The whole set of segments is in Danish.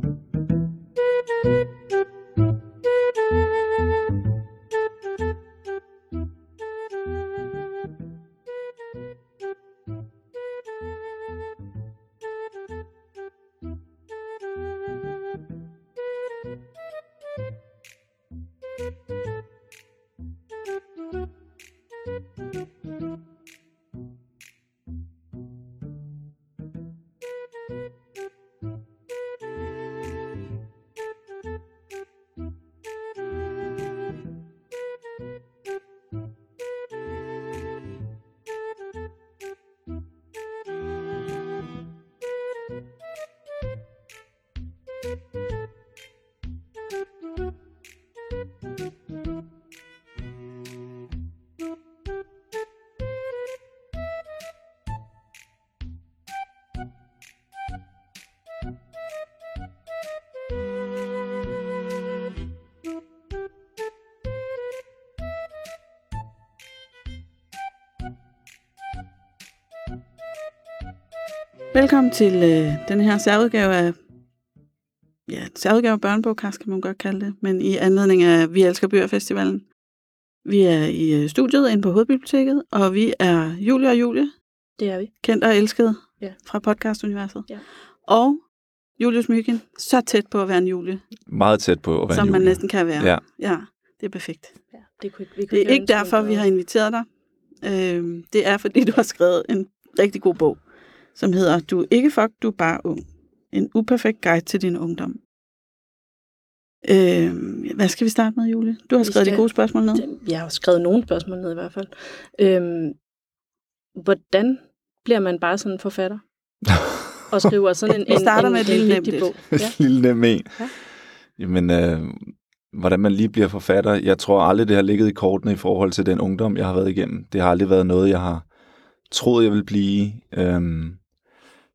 Thank you. Velkommen til øh, den her særudgave af ja, særudgave af børnebogkast, kan man godt kalde det, men i anledning af Vi Elsker Bøger Festivalen. Vi er i øh, studiet inde på Hovedbiblioteket, og vi er Julie og Julie, Det er vi. kendt og elsket Ja. fra podcastuniverset. Ja. Og Julius Myggen, så tæt på at være en Julie, Meget tæt på at være som en man Julie. næsten kan være. Ja. ja det er perfekt. Ja, det, kunne, vi kunne Det er ikke derfor, noget vi har inviteret dig. Øh, det er, fordi du har skrevet en rigtig god bog, som hedder Du er ikke fuck, du er bare ung. En uperfekt guide til din ungdom. Øh, hvad skal vi starte med, Julie? Du har Vi skrevet de skal- gode spørgsmål ned. Jeg har skrevet nogle spørgsmål ned i hvert fald. Øhm, hvordan bliver man bare sådan en forfatter? Og skriver sådan en, Vi en, starter en, med et en lille vigtig nemt bog. Ja. Lille nem en. Ja. Jamen, øh, hvordan man lige bliver forfatter. Jeg tror aldrig, det har ligget i kortene i forhold til den ungdom, jeg har været igennem. Det har aldrig været noget, jeg har troet, jeg vil blive. Øhm,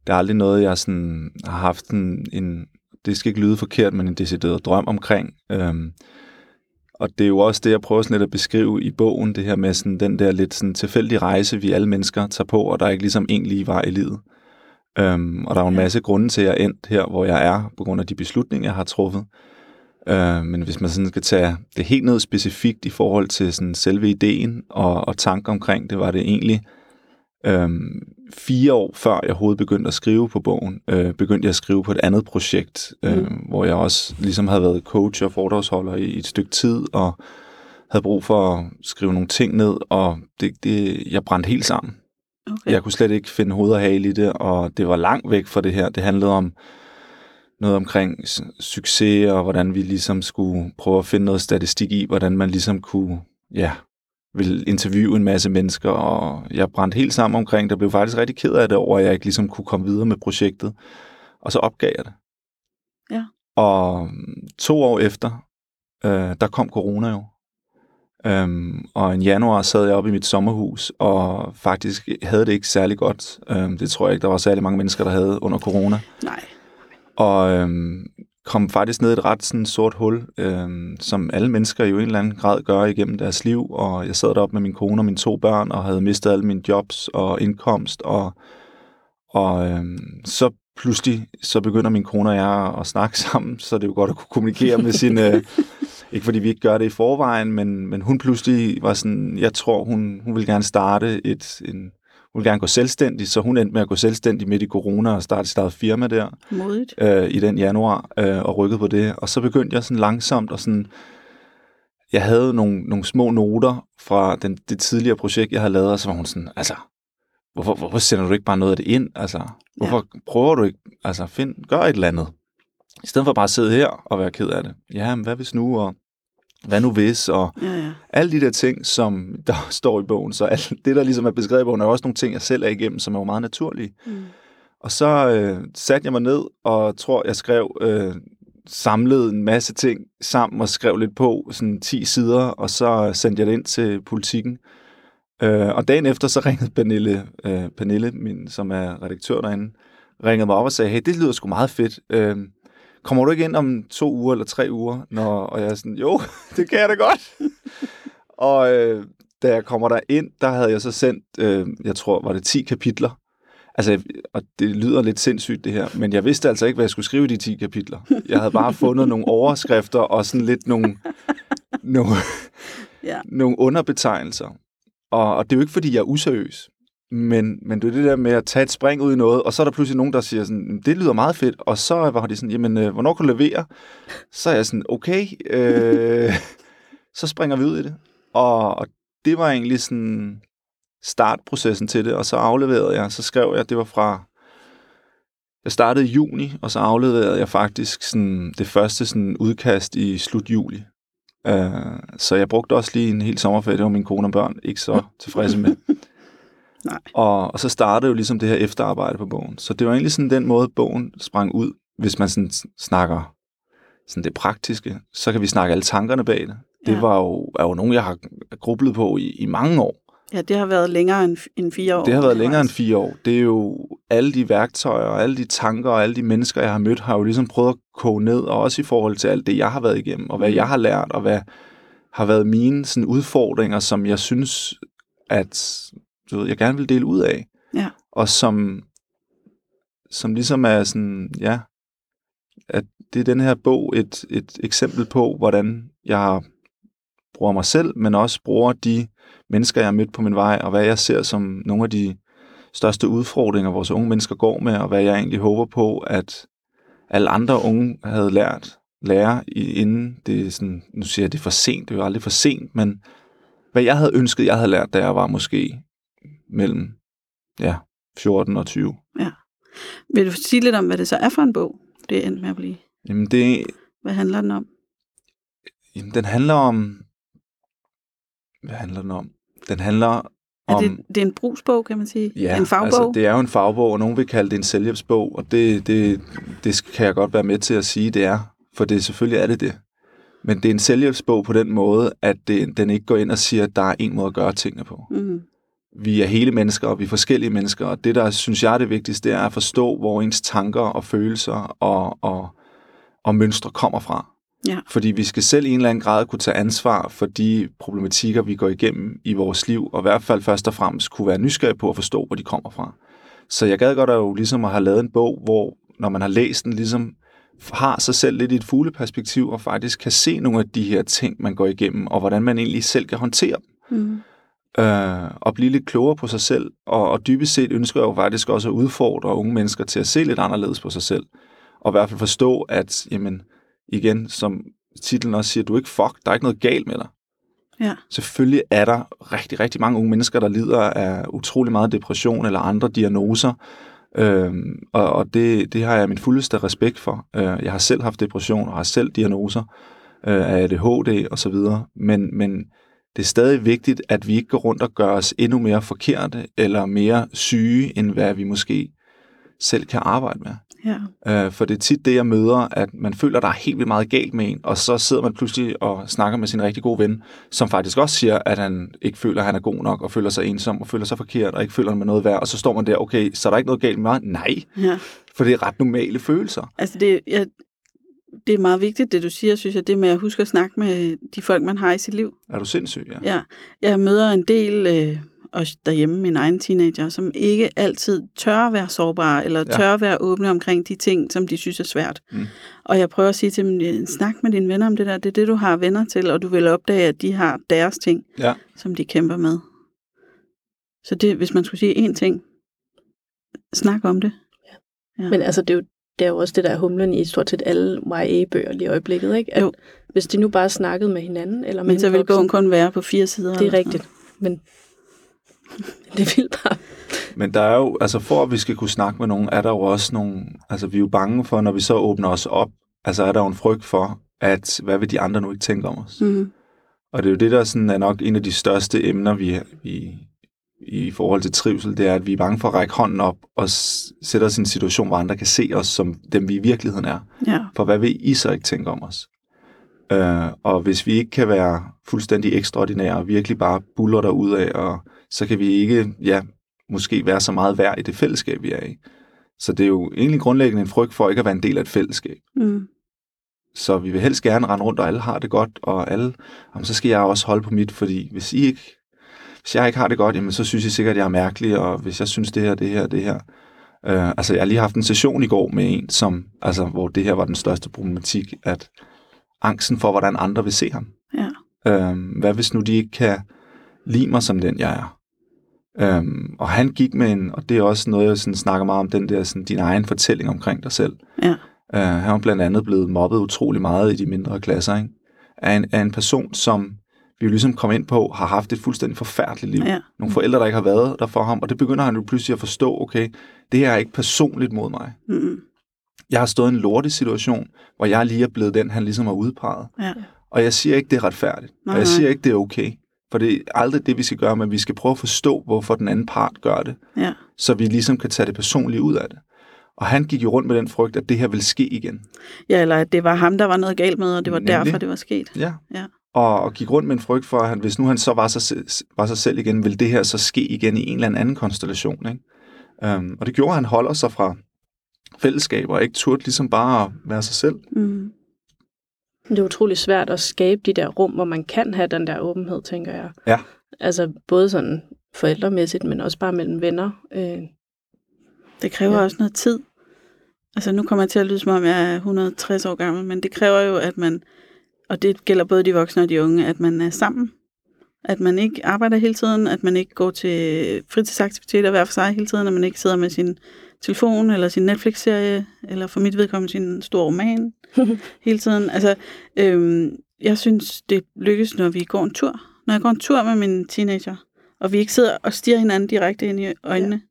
det er aldrig noget, jeg sådan har haft en, en, det skal ikke lyde forkert, men en decideret drøm omkring. Øhm, og det er jo også det, jeg prøver sådan lidt at beskrive i bogen, det her med sådan den der lidt sådan tilfældige rejse, vi alle mennesker tager på, og der er ikke ligesom en lige vej i livet. Øhm, og der er jo en masse grunde til, at jeg er endt her, hvor jeg er, på grund af de beslutninger, jeg har truffet. Øh, men hvis man sådan skal tage det helt ned specifikt i forhold til sådan selve ideen og, og tanker omkring det, var det egentlig øhm, fire år før jeg overhovedet begyndte at skrive på bogen, øh, begyndte jeg at skrive på et andet projekt, øh, Mm. hvor jeg også ligesom havde været coach og foredragsholder i, i et stykke tid, og havde brug for at skrive nogle ting ned, og det, det, jeg brændte helt sammen. Okay. Jeg kunne slet ikke finde hoved og hale i det, og det var langt væk fra det her. Det handlede om noget omkring succes, og hvordan vi ligesom skulle prøve at finde noget statistik i, hvordan man ligesom kunne, ja, ville interviewe en masse mennesker, og jeg brændte helt sammen omkring det. Blev faktisk rigtig ked af det over, at jeg ikke ligesom kunne komme videre med projektet. Og så opgav jeg det. Ja. Og to år efter, øh, der kom corona jo. Øhm, og i januar sad jeg oppe i mit sommerhus, og faktisk havde det ikke særlig godt. Øhm, det tror jeg ikke, der var særlig mange mennesker, der havde under corona. Nej. Og øhm, kom faktisk ned i et ret sådan sort hul, øhm, som alle mennesker jo i en eller anden grad gør igennem deres liv. Og jeg sad deroppe med min kone og mine to børn, og havde mistet alle mine jobs og indkomst. Og, og øhm, så pludselig, så begynder min kone og jeg at snakke sammen, så det er jo godt at kunne kommunikere med sine... Ikke fordi vi ikke gør det i forvejen, men, men hun pludselig var sådan, jeg tror, hun, hun ville gerne starte et, en, hun ville gerne gå selvstændig, så hun endte med at gå selvstændig midt i corona og starte sit eget firma der Modigt. øh, i den januar øh, og rykkede på det. Og så begyndte jeg sådan langsomt og sådan, jeg havde nogle, nogle små noter fra den, det tidligere projekt, jeg havde lavet, og så var hun sådan, altså, hvorfor, hvorfor sender du ikke bare noget af det ind? Altså, hvorfor ja. prøver du ikke, altså, find, gør et eller andet. I stedet for bare at sidde her og være ked af det. Ja, men hvad hvis nu, og hvad nu hvis, og Ja, ja. alle de der ting, som der står i bogen, så alt det, der ligesom er beskrevet i bogen, er også nogle ting, jeg selv er igennem, som er jo meget naturlige. Mm. Og så øh, satte jeg mig ned og tror, jeg skrev, øh, samlede en masse ting sammen og skrev lidt på, sådan 10 sider, og så sendte jeg det ind til politikken. Øh, og dagen efter, så ringede Pernille, øh, Pernille min, som er redaktør derinde, ringede mig op og sagde, hey, det lyder sgu meget fedt. Øh, kommer du ikke ind om to uger eller tre uger? Når, og jeg er sådan, jo, det kan jeg da godt. og øh, da jeg kommer der ind, der havde jeg så sendt, øh, jeg tror, var det 10 kapitler, Altså, og det lyder lidt sindssygt det her, men jeg vidste altså ikke, hvad jeg skulle skrive i de 10 kapitler. Jeg havde bare fundet nogle overskrifter og sådan lidt nogle, nogle, Ja. nogle underbetegnelser. Og, og det er jo ikke, fordi jeg er useriøs. Men, men det er det der med at tage et spring ud i noget, og så er der pludselig nogen, der siger sådan, det lyder meget fedt, og så var de sådan, jamen, øh, hvornår kan du levere? Så er jeg sådan, okay, øh, så springer vi ud i det. Og, og det var egentlig sådan startprocessen til det, og så afleverede jeg, så skrev jeg, det var fra, jeg startede i juni, og så afleverede jeg faktisk sådan, det første sådan udkast i slut juli. Uh, så jeg brugte også lige en hel sommerferie, det var min kone og børn ikke så tilfredse med. Nej. Og, og så startede jo ligesom det her efterarbejde på bogen. Så det var egentlig sådan den måde, bogen sprang ud. Hvis man sådan snakker sådan det praktiske, så kan vi snakke alle tankerne bag det. Det Ja. var jo, er jo nogen, jeg har grublet på i, i mange år. Ja, det har været længere end, end fire år. Det har været længere end fire år. Det er jo alle de værktøjer, og alle de tanker og alle de mennesker, jeg har mødt, har jo ligesom prøvet at koge ned, og også i forhold til alt det, jeg har været igennem, og hvad jeg har lært, og hvad har været mine sådan, udfordringer, som jeg synes, at du ved, jeg gerne vil dele ud af. Ja. Og som, som ligesom er sådan, ja, at det er den her bog et, et eksempel på, hvordan jeg bruger mig selv, men også bruger de mennesker, jeg har mødt på min vej, og hvad jeg ser som nogle af de største udfordringer, vores unge mennesker går med, og hvad jeg egentlig håber på, at alle andre unge havde lært, lære inden det er sådan, nu siger jeg, det er for sent, det er jo aldrig for sent, men hvad jeg havde ønsket, jeg havde lært, da jeg var måske mellem ja, 14 og 20. Vil du sige lidt om, hvad det så er for en bog, det er endt med at blive? Jamen, det, Hvad handler den om? jamen den handler om... Hvad handler den om? Den handler Er om... det, det er en brugsbog, kan man sige? Ja, en fagbog? altså det er jo en fagbog, og nogen vil kalde det en selvhjælpsbog, og det, det, det kan jeg godt være med til at sige, det er. For det selvfølgelig er det det. Men det er en selvhjælpsbog på den måde, at det, den ikke går ind og siger, at der er en måde at gøre tingene på. Mm. Vi er hele mennesker, og vi er forskellige mennesker, og det, der synes jeg er det vigtigste, det er at forstå, hvor ens tanker og følelser og, og, og mønstre kommer fra. Ja. Fordi vi skal selv i en eller anden grad kunne tage ansvar for de problematikker, vi går igennem i vores liv, og i hvert fald først og fremmest kunne være nysgerrig på at forstå, hvor de kommer fra. Så jeg gad godt at jo ligesom at have lavet en bog, hvor når man har læst den, ligesom har sig selv lidt i et fugleperspektiv, og faktisk kan se nogle af de her ting, man går igennem, og hvordan man egentlig selv kan håndtere dem Mm. Øh, og blive lidt klogere på sig selv. Og, og dybest set ønsker jeg jo faktisk også at udfordre unge mennesker til at se lidt anderledes på sig selv. Og i hvert fald forstå, at jamen, igen, som titlen også siger, du er ikke fuck, der er ikke noget galt med dig. Ja. Selvfølgelig er der rigtig, rigtig mange unge mennesker, der lider af utrolig meget depression eller andre diagnoser. Øhm, og og det, det har jeg min fuldeste respekt for. Øh, jeg har selv haft depression og har selv diagnoser øh, af ADHD og så videre. Men, men det er stadig vigtigt, at vi ikke går rundt og gør os endnu mere forkerte eller mere syge, end hvad vi måske selv kan arbejde med. Ja. Øh, for det er tit det, jeg møder, at man føler, der er helt vildt meget galt med en, og så sidder man pludselig og snakker med sin rigtig gode ven, som faktisk også siger, at han ikke føler, at han er god nok, og føler sig ensom, og føler sig forkert, og ikke føler, at man er noget værd, og så står man der, okay, så er der ikke noget galt med mig? Nej, ja. for det er ret normale følelser. Altså, det, ja, det er meget vigtigt, det du siger, synes jeg, det med at huske at snakke med de folk, man har i sit liv. Er du sindssyg? Ja. Ja, jeg møder en del, øh, også derhjemme, mine egne teenager, som ikke altid tør at være sårbare, eller Ja. tør at være åbne omkring de ting, som de synes er svært. Mm. Og jeg prøver at sige til dem, "Ja, snak med dine venner om det der, det er det, du har venner til, og du vil opdage, at de har deres ting, Ja. som de kæmper med. Så det, hvis man skulle sige én ting, snak om det. Ja. Men altså, det er, jo, det er jo også det, der er humlen i stort set alle YA-bøger lige i øjeblikket, ikke? At Jo. Hvis de nu bare snakkede med hinanden, eller med Men så en vil voksen, bogen kun være på fire sider. Det er rigtigt. Men det vil bare... Men der er jo, altså for at vi skal kunne snakke med nogen, er der jo også nogle, altså vi er jo bange for, når vi så åbner os op, altså er der jo en frygt for, at hvad vil de andre nu ikke tænke om os? Mhm. Og det er jo det, der sådan er nok en af de største emner, vi, vi i forhold til trivsel, det er, at vi er bange for at række hånden op og sætte os i en situation, hvor andre kan se os som dem, vi i virkeligheden er. Ja. For hvad vil I så ikke tænke om os? Øh, og hvis vi ikke kan være fuldstændig ekstraordinære og virkelig bare buller der af, og så kan vi ikke, ja, måske være så meget værd i det fællesskab, vi er i. Så det er jo egentlig grundlæggende en frygt for ikke at være en del af et fællesskab. Mm. Så vi vil helst gerne rende rundt, og alle har det godt, og alle, jamen, så skal jeg også holde på mit, fordi hvis I ikke, hvis jeg ikke har det godt, jamen, så synes I sikkert, at jeg er mærkelig, og hvis jeg synes det her, det her, det her, Uh, altså, jeg har lige haft en session i går med en, som, altså, hvor det her var den største problematik, at angsten for, hvordan andre vil se ham. Ja. Uh, hvad hvis nu de ikke kan lide mig som den, jeg er? Um, og han gik med en, og det er også noget, jeg sådan snakker meget om, den der sådan, din egen fortælling omkring dig selv. Ja. Uh, han var blandt andet blevet mobbet utrolig meget i de mindre klasser, ikke? Af, en, af en person, som vi jo ligesom kom ind på, har haft et fuldstændig forfærdeligt liv. Ja. Nogle forældre, der ikke har været der for ham, og det begynder han jo pludselig at forstå, okay, det her er ikke personligt mod mig. Mm. Jeg har stået i en lortig situation, hvor jeg lige er blevet den, han ligesom har udpeget. Ja. Og jeg siger ikke, det er retfærdigt. Nej, og jeg siger ikke, det er okay. For det er aldrig det, vi skal gøre, men vi skal prøve at forstå, hvorfor den anden part gør det, Ja. så vi ligesom kan tage det personlige ud af det. Og han gik jo rundt med den frygt, at det her vil ske igen. ja, eller at det var ham, der var noget galt med, og det var Nemlig. derfor, det var sket. Ja. Ja. Og, og gik rundt med en frygt for, at han, hvis nu han så var sig, var sig selv igen, vil det her så ske igen i en eller anden konstellation. Ikke? Um, og det gjorde, at han holder sig fra fællesskaber, og ikke turde ligesom bare at være sig selv. Mm. Det er utrolig svært at skabe de der rum, hvor man kan have den der åbenhed, tænker jeg. Ja. Altså både sådan forældremæssigt, men også bare mellem venner. Øh, Det kræver. Ja. også noget tid. Altså nu kommer jeg til at lyde som om, jeg er 160 år gammel, men det kræver jo, at man, og det gælder både de voksne og de unge, at man er sammen. At man ikke arbejder hele tiden, at man ikke går til fritidsaktiviteter hver for sig hele tiden, at man ikke sidder med sin telefon eller sin Netflix-serie, eller for mit vedkommende sin store roman hele tiden. Altså, øhm, jeg synes, det lykkes, når vi går en tur. Når jeg går en tur med mine teenager, og vi ikke sidder og stiger hinanden direkte ind i øjnene, ja.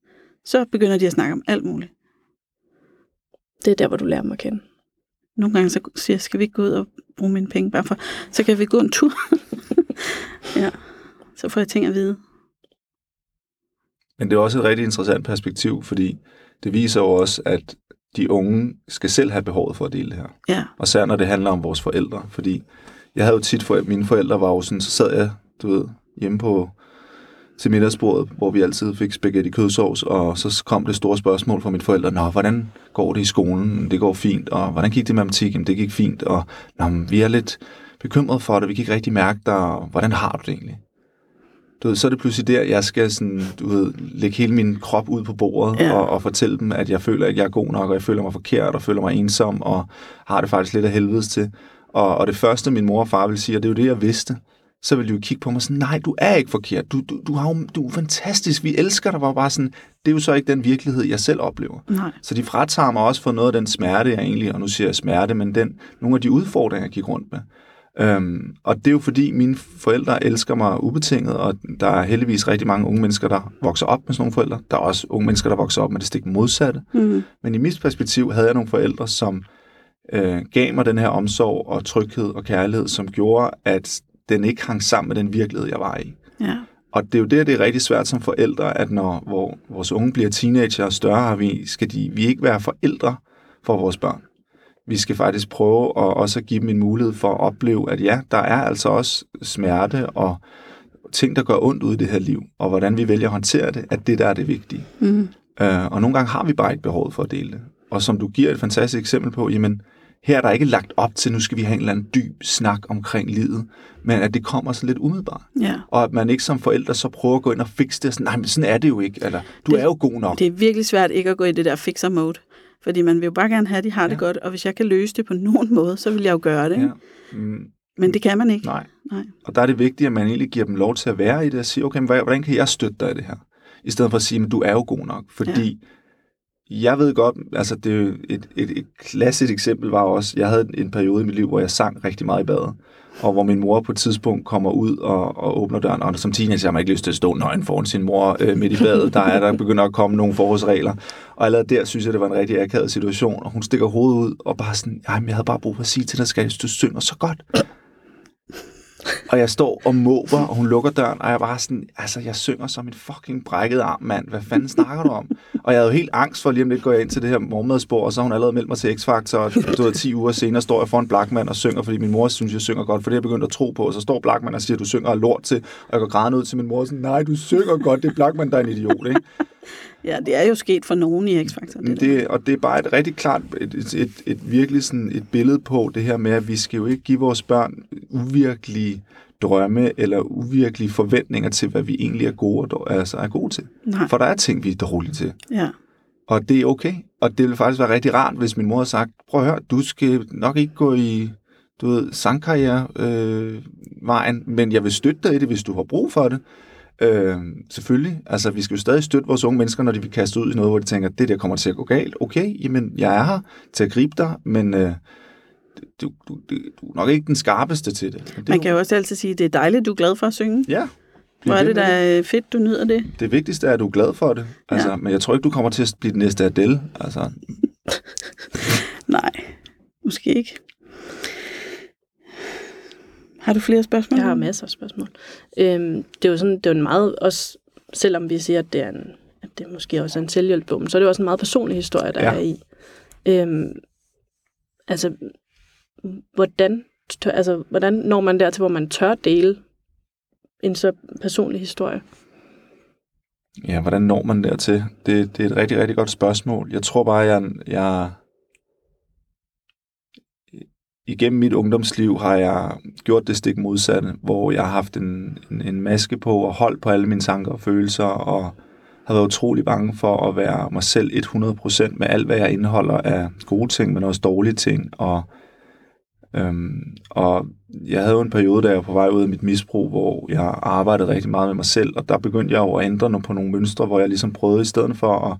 så begynder de at snakke om alt muligt. det er der, hvor du lærer dem at kende. Nogle gange så siger jeg, skal vi ikke gå ud og bruge mine penge bare for, så kan vi gå en tur. ja, så får jeg ting at vide. Men det er også et rigtig interessant perspektiv, fordi det viser jo også, at de unge skal selv have behovet for at dele det her. Ja, Og særligt når det handler om vores forældre. Fordi jeg havde jo tit, for mine forældre var jo sådan, så sad jeg, du ved, hjemme på til middagsbordet, hvor vi altid fik spaghetti kødsovs, og så kom det store spørgsmål fra mine forældre, Nå, hvordan går det i skolen? Det går fint, og hvordan gik det med matematik? Jamen, det gik fint, og Nå, vi er lidt bekymrede for det, vi kan ikke rigtig mærke dig, og hvordan har du det egentlig? Du ved, så er det pludselig der, jeg skal sådan, du ved, lægge hele min krop ud på bordet ja. og, og fortælle dem, at jeg føler, at jeg er god nok, og jeg føler mig forkert, og føler mig ensom, og har det faktisk lidt af helvedes til. Og, og det første, min mor og far ville sige, og det er jo det, jeg vidste, så ville de jo kigge på mig sådan, nej, du er ikke forkert, du, du, du, har jo, du er fantastisk, vi elsker dig, var bare sådan, det er jo så ikke den virkelighed, jeg selv oplever. nej. Så de fratager mig også for noget af den smerte, jeg egentlig, og nu siger jeg smerte, men den, nogle af de udfordringer, jeg gik rundt med. Øhm, og det er jo fordi, mine forældre elsker mig ubetinget, og der er heldigvis rigtig mange unge mennesker, der vokser op med sådan nogle forældre. Der er også unge mennesker, der vokser op med det stik modsatte. Mm. Men i mit perspektiv havde jeg nogle forældre, som øh, gav mig den her omsorg og tryghed og kærlighed, som gjorde, at den ikke hang sammen med den virkelighed, jeg var i. Ja, Og det er jo det, det er rigtig svært som forældre, at når hvor vores unge bliver teenager og større, vi, skal de, vi ikke være forældre for vores børn. Vi skal faktisk prøve at også give dem en mulighed for at opleve, at ja, der er altså også smerte og ting, der gør ondt ud i det her liv, og hvordan vi vælger at håndtere det, at det der er det vigtige. mm. Øh, og nogle gange har vi bare ikke behovet for at dele det. Og som du giver et fantastisk eksempel på, jamen, her er der ikke lagt op til, nu skal vi have en eller anden dyb snak omkring livet, men at det kommer så lidt umiddelbart. ja. Og at man ikke som forældre så prøver at gå ind og fikse det, og sådan, nej, men sådan er det jo ikke, eller du Det- er jo god nok. Det er virkelig svært ikke at gå i det der fixer mode. Fordi man vil jo bare gerne have, at de har ja. det Ja. godt, og hvis jeg kan løse det på nogen måde, så vil jeg jo gøre det. Ja. Mm, Men det kan man ikke. nej. Nej. Og der er det vigtigt, at man egentlig giver dem lov til at være i det, og sige, okay, men hvordan kan jeg støtte dig i det her? I stedet for at sige, men du er jo god nok. Fordi jeg ved godt, altså det er et, et, et klassisk eksempel var også, jeg havde en periode i mit liv, hvor jeg sang rigtig meget i badet. Og hvor min mor på et tidspunkt kommer ud og, og åbner døren, og som teenager har man ikke lyst til at stå nøgen foran sin mor øh, midt i badet. Der er der begynder at komme nogle forholdsregler. Og allerede der synes jeg, det var en rigtig akavet situation. Og hun stikker hovedet ud og bare sådan, jamen jeg havde bare brug for at sige til dig, skal du synger så godt. Og jeg står og måber, og hun lukker døren, og jeg bare sådan, altså, jeg synger som en fucking brækket arm, mand. Hvad fanden snakker du om? Og jeg havde jo helt angst for, lige om lidt går jeg ind til det her morgenmadsbord, og så har hun allerede meldt mig til X-Factor, og du ved, 10 uger senere står jeg foran Blackman og synger, fordi min mor synes, jeg synger godt, for det er jeg begyndt at tro på, og så står Blackman og siger, du synger lort til, og jeg går grædende ud til min mor og sådan, nej, du synger godt, det er Blackman, der er en idiot, ikke? Ja, det er jo sket for nogen i X-Factor. Det det og det er bare et rigtig klart, et, et, et, et virkelig sådan et billede på det her med, at vi skal jo ikke give vores børn uvirkelige drømme eller uvirkelige forventninger til, hvad vi egentlig er gode, altså er gode til. Nej, For der er ting, vi er dårlige til. ja. Og det er okay. Og det ville faktisk være rigtig rart, hvis min mor havde sagt, prøv at høre, du skal nok ikke gå i du ved, sangkarriere-vejen, øh, men jeg vil støtte dig i det, hvis du har brug for det. Øh, selvfølgelig. Altså, vi skal jo stadig støtte vores unge mennesker, når de vil kaste ud i noget, hvor de tænker, det der kommer til at gå galt. Okay, jamen, jeg er her til at gribe dig, men øh, du, du, du, du er nok ikke den skarpeste til det. det Man kan jo også altid sige, det er dejligt, du er glad for at synge. Ja. Hvor er det da fedt, du nyder det. Det vigtigste er, at du er glad for det. Altså, Ja. Men jeg tror ikke, du kommer til at blive den næste Adele. Altså, Nej, måske ikke. Har du flere spørgsmål? Jeg har masser af spørgsmål. Øhm, det er jo sådan, det er jo en meget, også selvom vi siger, at det er en, at det måske også er en selvhjælpsbog, men så er det jo også en meget personlig historie, der ja. er i. Øhm, altså, hvordan, tør, altså, hvordan når man dertil, hvor man tør dele en så personlig historie? ja, hvordan når man dertil? Det, det er et rigtig, rigtig godt spørgsmål. Jeg tror bare, jeg, jeg igennem mit ungdomsliv har jeg gjort det stik modsatte, hvor jeg har haft en, en, en maske på og holdt på alle mine tanker og følelser, og har været utrolig bange for at være mig selv 100% med alt, hvad jeg indeholder af gode ting, men også dårlige ting. Og, øhm, og jeg havde jo en periode, da jeg var på vej ud af mit misbrug, hvor jeg arbejdede rigtig meget med mig selv, og der begyndte jeg jo at ændre nogle- på nogle mønstre, hvor jeg ligesom prøvede, i stedet for at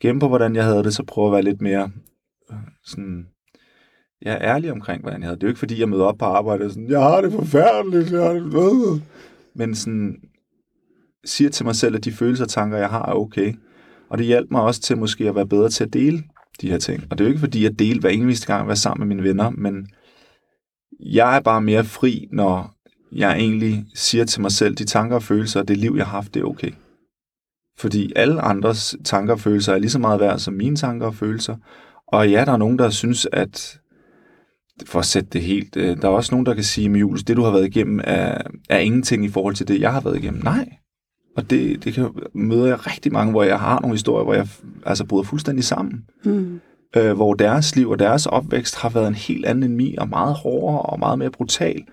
gemme på, hvordan jeg havde det, så prøve at være lidt mere øh, sådan jeg er ærlig omkring, hvordan jeg havde det. Det er jo ikke, fordi jeg møder op på arbejde og sådan, jeg har det forfærdeligt, jeg har det øh." Men sådan, siger til mig selv, at de følelser og tanker, jeg har, er okay. Og det hjalp mig også til måske at være bedre til at dele de her ting. Og det er jo ikke, fordi jeg deler hver eneste gang at være sammen med mine venner, men jeg er bare mere fri, når jeg egentlig siger til mig selv, de tanker og følelser og det liv, jeg har haft, det er okay. Fordi alle andres tanker og følelser er lige så meget værd som mine tanker og følelser. Og ja, der er nogen, der synes, at for at sætte det helt, øh, der er også nogen, der kan sige, Jules, det du har været igennem er, er ingenting i forhold til det, jeg har været igennem. Nej. Og det, det kan, møder jeg rigtig mange, hvor jeg har nogle historier, hvor jeg altså bryder fuldstændig sammen. Hmm. Øh, hvor deres liv og deres opvækst har været en helt anden end min, og meget hårdere og meget mere brutal.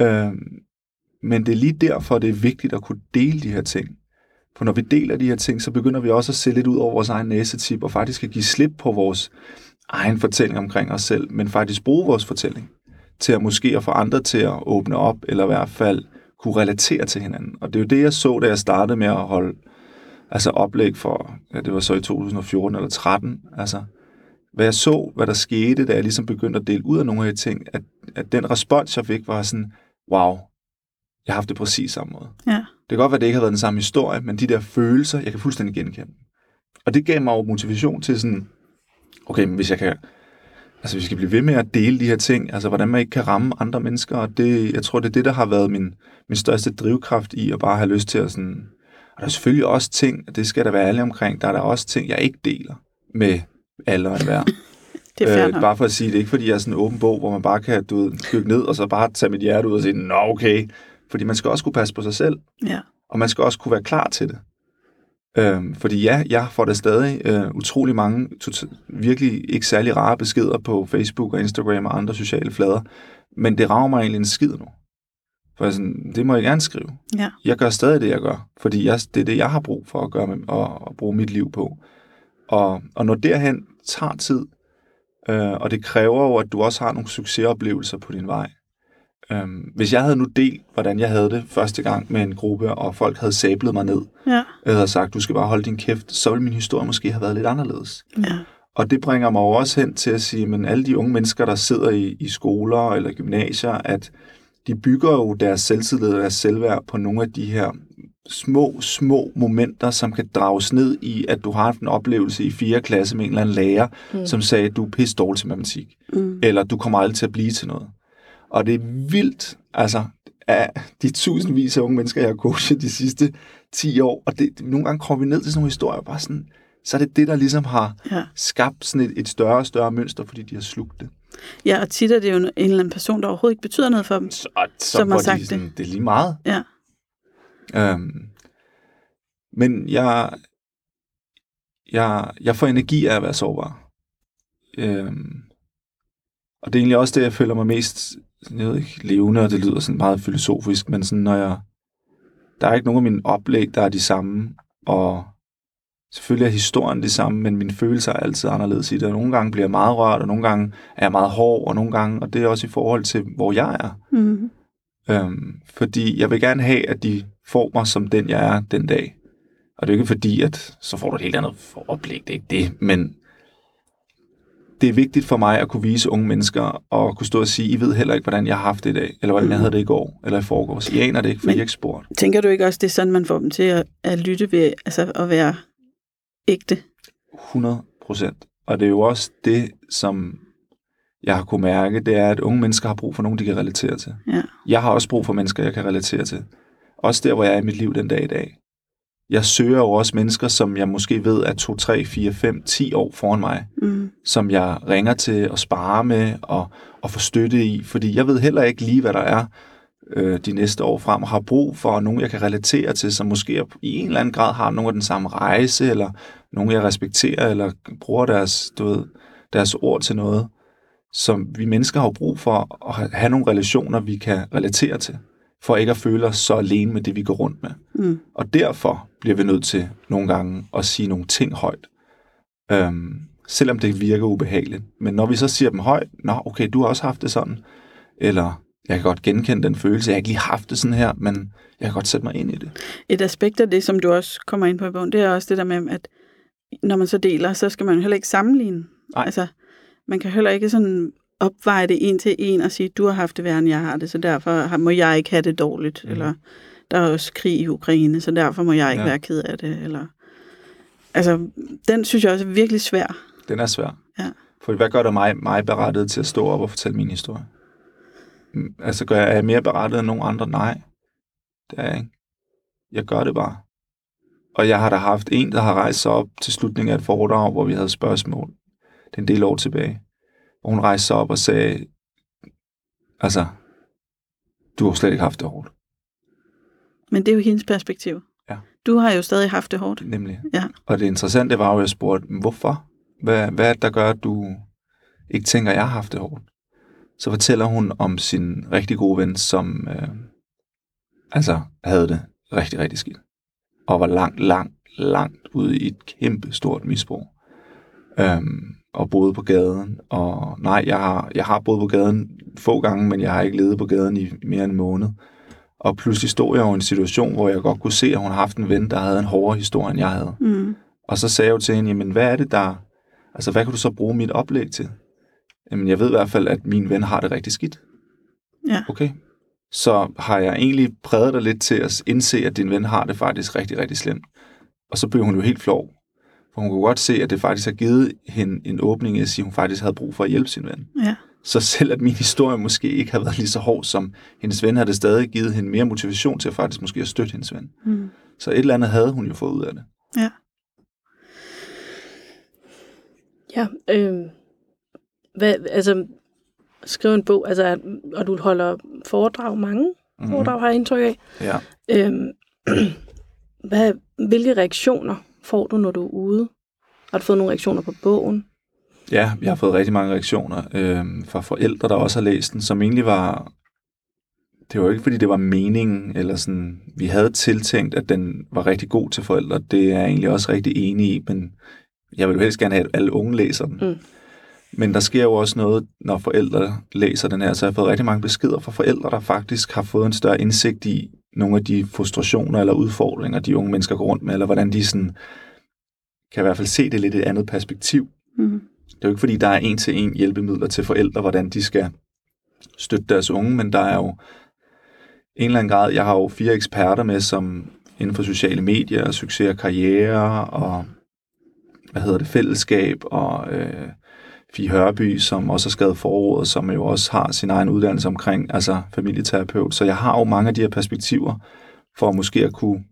Øh, men det er lige derfor, det er vigtigt at kunne dele de her ting. For når vi deler de her ting, så begynder vi også at se lidt ud over vores egen næsetip, og faktisk at give slip på vores egen fortælling omkring os selv, men faktisk bruge vores fortælling til at måske at få andre til at åbne op, eller i hvert fald kunne relatere til hinanden. Og det er jo det, jeg så, da jeg startede med at holde altså oplæg for, ja, det var så i 2014 eller 13, altså hvad jeg så, hvad der skete, da jeg ligesom begyndte at dele ud af nogle af de ting, at, at den respons, jeg fik, var sådan, wow, jeg har haft det præcis samme måde. Ja. Det kan godt være, at det ikke har været den samme historie, men de der følelser, jeg kan fuldstændig genkende. Og det gav mig jo motivation til sådan, okay, men hvis jeg kan, altså vi skal blive ved med at dele de her ting, altså hvordan man ikke kan ramme andre mennesker, og det, jeg tror, det er det, der har været min, min største drivkraft i at bare have lyst til at sådan, og der er selvfølgelig også ting, og det skal der være alle omkring, der er der også ting, jeg ikke deler med alle og enhver. Det er Øh, bare for at sige, det er ikke fordi, jeg er sådan en åben bog, hvor man bare kan du ved, dykke ned, og så bare tage mit hjerte ud og sige, nå okay. Fordi man skal også kunne passe på sig selv, Ja. og man skal også kunne være klar til det. Øhm, fordi ja, jeg får da stadig øh, utrolig mange tot- virkelig ikke særlig rare beskeder på Facebook og Instagram og andre sociale flader, men det rager mig egentlig en skid nu. For jeg sådan, det må jeg gerne skrive. Ja. Jeg gør stadig det, jeg gør, fordi jeg, det er det, jeg har brug for at gøre med, og, og bruge mit liv på. Og, og når derhen tager tid, øh, og det kræver jo, at du også har nogle succesoplevelser på din vej. Øhm, hvis jeg havde nu delt, hvordan jeg havde det første gang med en gruppe, og folk havde sablet mig ned, Ja. og havde sagt, du skal bare holde din kæft, så ville min historie måske have været lidt anderledes. Ja. Og det bringer mig også hen til at sige, men alle de unge mennesker, der sidder i, i skoler eller gymnasier, at de bygger jo deres selvtillid og deres selvværd på nogle af de her små, små momenter, som kan drages ned i, at du har haft en oplevelse i 4. klasse med en eller anden lærer, mm. som sagde, at du er pisse dårlig til matematik, Mm. eller du kommer aldrig til at blive til noget. Og det er vildt, altså, af de tusindvis af unge mennesker, jeg har coachet de sidste 10 år, og det, nogle gange kommer vi ned til sådan nogle historier, bare sådan, så er det det, der ligesom har Ja. skabt sådan et, et større og større mønster, fordi de har slugt det. ja, og tit er det jo en eller anden person, der overhovedet ikke betyder noget for dem. Så, så Som har sagt de sådan, det er lige meget. Ja. Øhm, men jeg, jeg, jeg får energi af at være sårbar. Øhm, og det er egentlig også det, jeg føler mig mest jeg ved ikke, levende, og det lyder sådan meget filosofisk, men sådan, når jeg, der er ikke nogen af mine oplæg, der er de samme, og Selvfølgelig er historien det samme, men mine følelser er altid anderledes i det. Nogle gange bliver jeg meget rørt, og nogle gange er jeg meget hård, og nogle gange, og det er også i forhold til, hvor jeg er. Mm. Øhm, fordi jeg vil gerne have, at de får mig som den, jeg er den dag. Og det er ikke fordi, at så får du et helt andet oplæg, det er ikke det, men det er vigtigt for mig at kunne vise unge mennesker og kunne stå og sige, I ved heller ikke, hvordan jeg har haft det i dag, eller hvordan jeg havde det i går, eller i forgårs. I aner det ikke, for Men- I ikke spurgt. Tænker du ikke også, det er sådan, man får dem til at, at lytte ved, altså at være ægte? 100 procent. Og det er jo også det, som jeg har kunne mærke, det er, at unge mennesker har brug for nogen, de kan relatere til. Ja. Jeg har også brug for mennesker, jeg kan relatere til. Også der, hvor jeg er i mit liv den dag i dag. Jeg søger jo også mennesker, som jeg måske ved er 2, 3, 4, 5, 10 år foran mig, Mm. som jeg ringer til og sparer med og, og får støtte i, fordi jeg ved heller ikke lige, hvad der er øh, de næste år frem, og har brug for nogen, jeg kan relatere til, som måske i en eller anden grad har nogen af den samme rejse, eller nogen, jeg respekterer, eller bruger deres, du ved, deres ord til noget, som vi mennesker har brug for at ha- have nogle relationer, vi kan relatere til, for ikke at føle os så alene med det, vi går rundt med. Mm. Og derfor bliver vi nødt til nogle gange at sige nogle ting højt. Øhm, selvom det virker ubehageligt. Men når vi så siger dem højt, nå okay, du har også haft det sådan. Eller jeg kan godt genkende den følelse, jeg har ikke lige haft det sådan her, men jeg kan godt sætte mig ind i det. Et aspekt af det, som du også kommer ind på i bogen, det er også det der med, at når man så deler, så skal man heller ikke sammenligne. Nej. Altså, man kan heller ikke sådan opveje det en til en og sige, du har haft det værre, end jeg har det, så derfor må jeg ikke have det dårligt. Mm. Eller der er også krig i Ukraine, så derfor må jeg ikke Ja. ja. være ked af det. Eller... Altså, den synes jeg også er virkelig svær. Den er svær. Ja. For hvad gør der mig, mig berettet til at stå op og fortælle min historie? Mm, Altså, gør jeg, er jeg mere berettet end nogen andre? Nej, det er jeg ikke. Jeg gør det bare. Og jeg har da haft en, der har rejst sig op til slutningen af et foredrag, hvor vi havde spørgsmål. Det er en del år tilbage. Hvor hun rejste sig op og sagde, altså, du har slet ikke haft det hårdt. Men det er jo hendes perspektiv. Ja. Du har jo stadig haft det hårdt. Nemlig. Ja. Og det interessante var jo, at jeg spurgte, "Men hvorfor? Hvad, hvad er det, der gør, at du ikke tænker, at jeg har haft det hårdt? Så fortæller hun om sin rigtig gode ven, som øh, altså havde det rigtig, rigtig skidt. Og var langt, langt, langt ude i et kæmpe stort misbrug. Øhm, og boede på gaden. Og nej, jeg har, jeg har boet på gaden få gange, men jeg har ikke levet på gaden i mere end en måned. Og pludselig stod jeg jo i en situation, hvor jeg godt kunne se, at hun har haft en ven, der havde en hårdere historie, end jeg havde. Mm. Og så sagde jeg jo til hende, jamen hvad er det der, altså hvad kan du så bruge mit oplæg til? Jamen jeg ved i hvert fald, at min ven har det rigtig skidt. Ja. Okay. Så har jeg egentlig præget dig lidt til at indse, at din ven har det faktisk rigtig, rigtig slemt. Og så blev hun jo helt flov. For hun kunne godt se, at det faktisk har givet hende en åbning, at sige, at hun faktisk havde brug for at hjælpe sin ven. Ja. Så selv at min historie måske ikke har været lige så hård som hendes ven, har det stadig givet hende mere motivation til at faktisk måske at støtte hendes ven. Mm. Så et eller andet havde hun jo fået ud af det. Ja. Ja, øh, hvad, altså, skrive en bog, altså, og du holder foredrag, mange Mhm. foredrag har jeg indtryk af. Ja. Øhm, hvad, hvilke reaktioner får du, når du er ude? Har du fået nogle reaktioner på bogen? Ja, jeg har fået rigtig mange reaktioner øh, fra forældre, der også har læst den, som egentlig var... Det var ikke, fordi det var meningen, eller sådan... Vi havde tiltænkt, at den var rigtig god til forældre. Det er jeg egentlig også rigtig enig i, men jeg vil jo helst gerne have, at alle unge læser den. Mm. Men der sker jo også noget, når forældre læser den her. Så jeg har fået rigtig mange beskeder fra forældre, der faktisk har fået en større indsigt i nogle af de frustrationer eller udfordringer, de unge mennesker går rundt med, eller hvordan de sådan, kan i hvert fald se det lidt i et andet perspektiv. Mm. Det er jo ikke, fordi der er en til en hjælpemidler til forældre, hvordan de skal støtte deres unge, men der er jo en eller anden grad, jeg har jo fire eksperter med, som inden for sociale medier, succes og karriere, og hvad hedder det, fællesskab, og øh, Fie Hørby, som også har skrevet forordet, som jo også har sin egen uddannelse omkring, altså familieterapeut. Så jeg har jo mange af de her perspektiver, for måske at kunne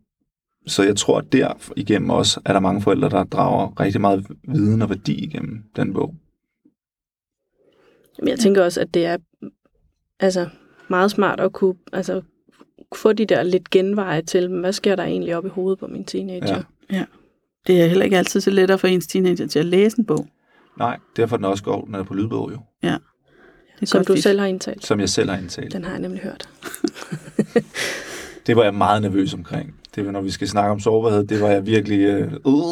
så jeg tror, at der igennem også er der mange forældre, der drager rigtig meget viden og værdi igennem den bog. Jamen, jeg tænker også, at det er altså, meget smart at kunne altså, få de der lidt genveje til, hvad sker der egentlig op i hovedet på min teenager? Ja. Det er heller ikke altid så let at få ens teenager til at læse en bog. Nej, derfor er den også god, når den er på lydbog jo, Det er Som godt du fif. selv har indtalt. som jeg selv har indtalt. Den har jeg nemlig hørt. Det var jeg meget nervøs omkring. Det var, når vi skal snakke om sårbarhed, det var jeg virkelig... Øh, uh,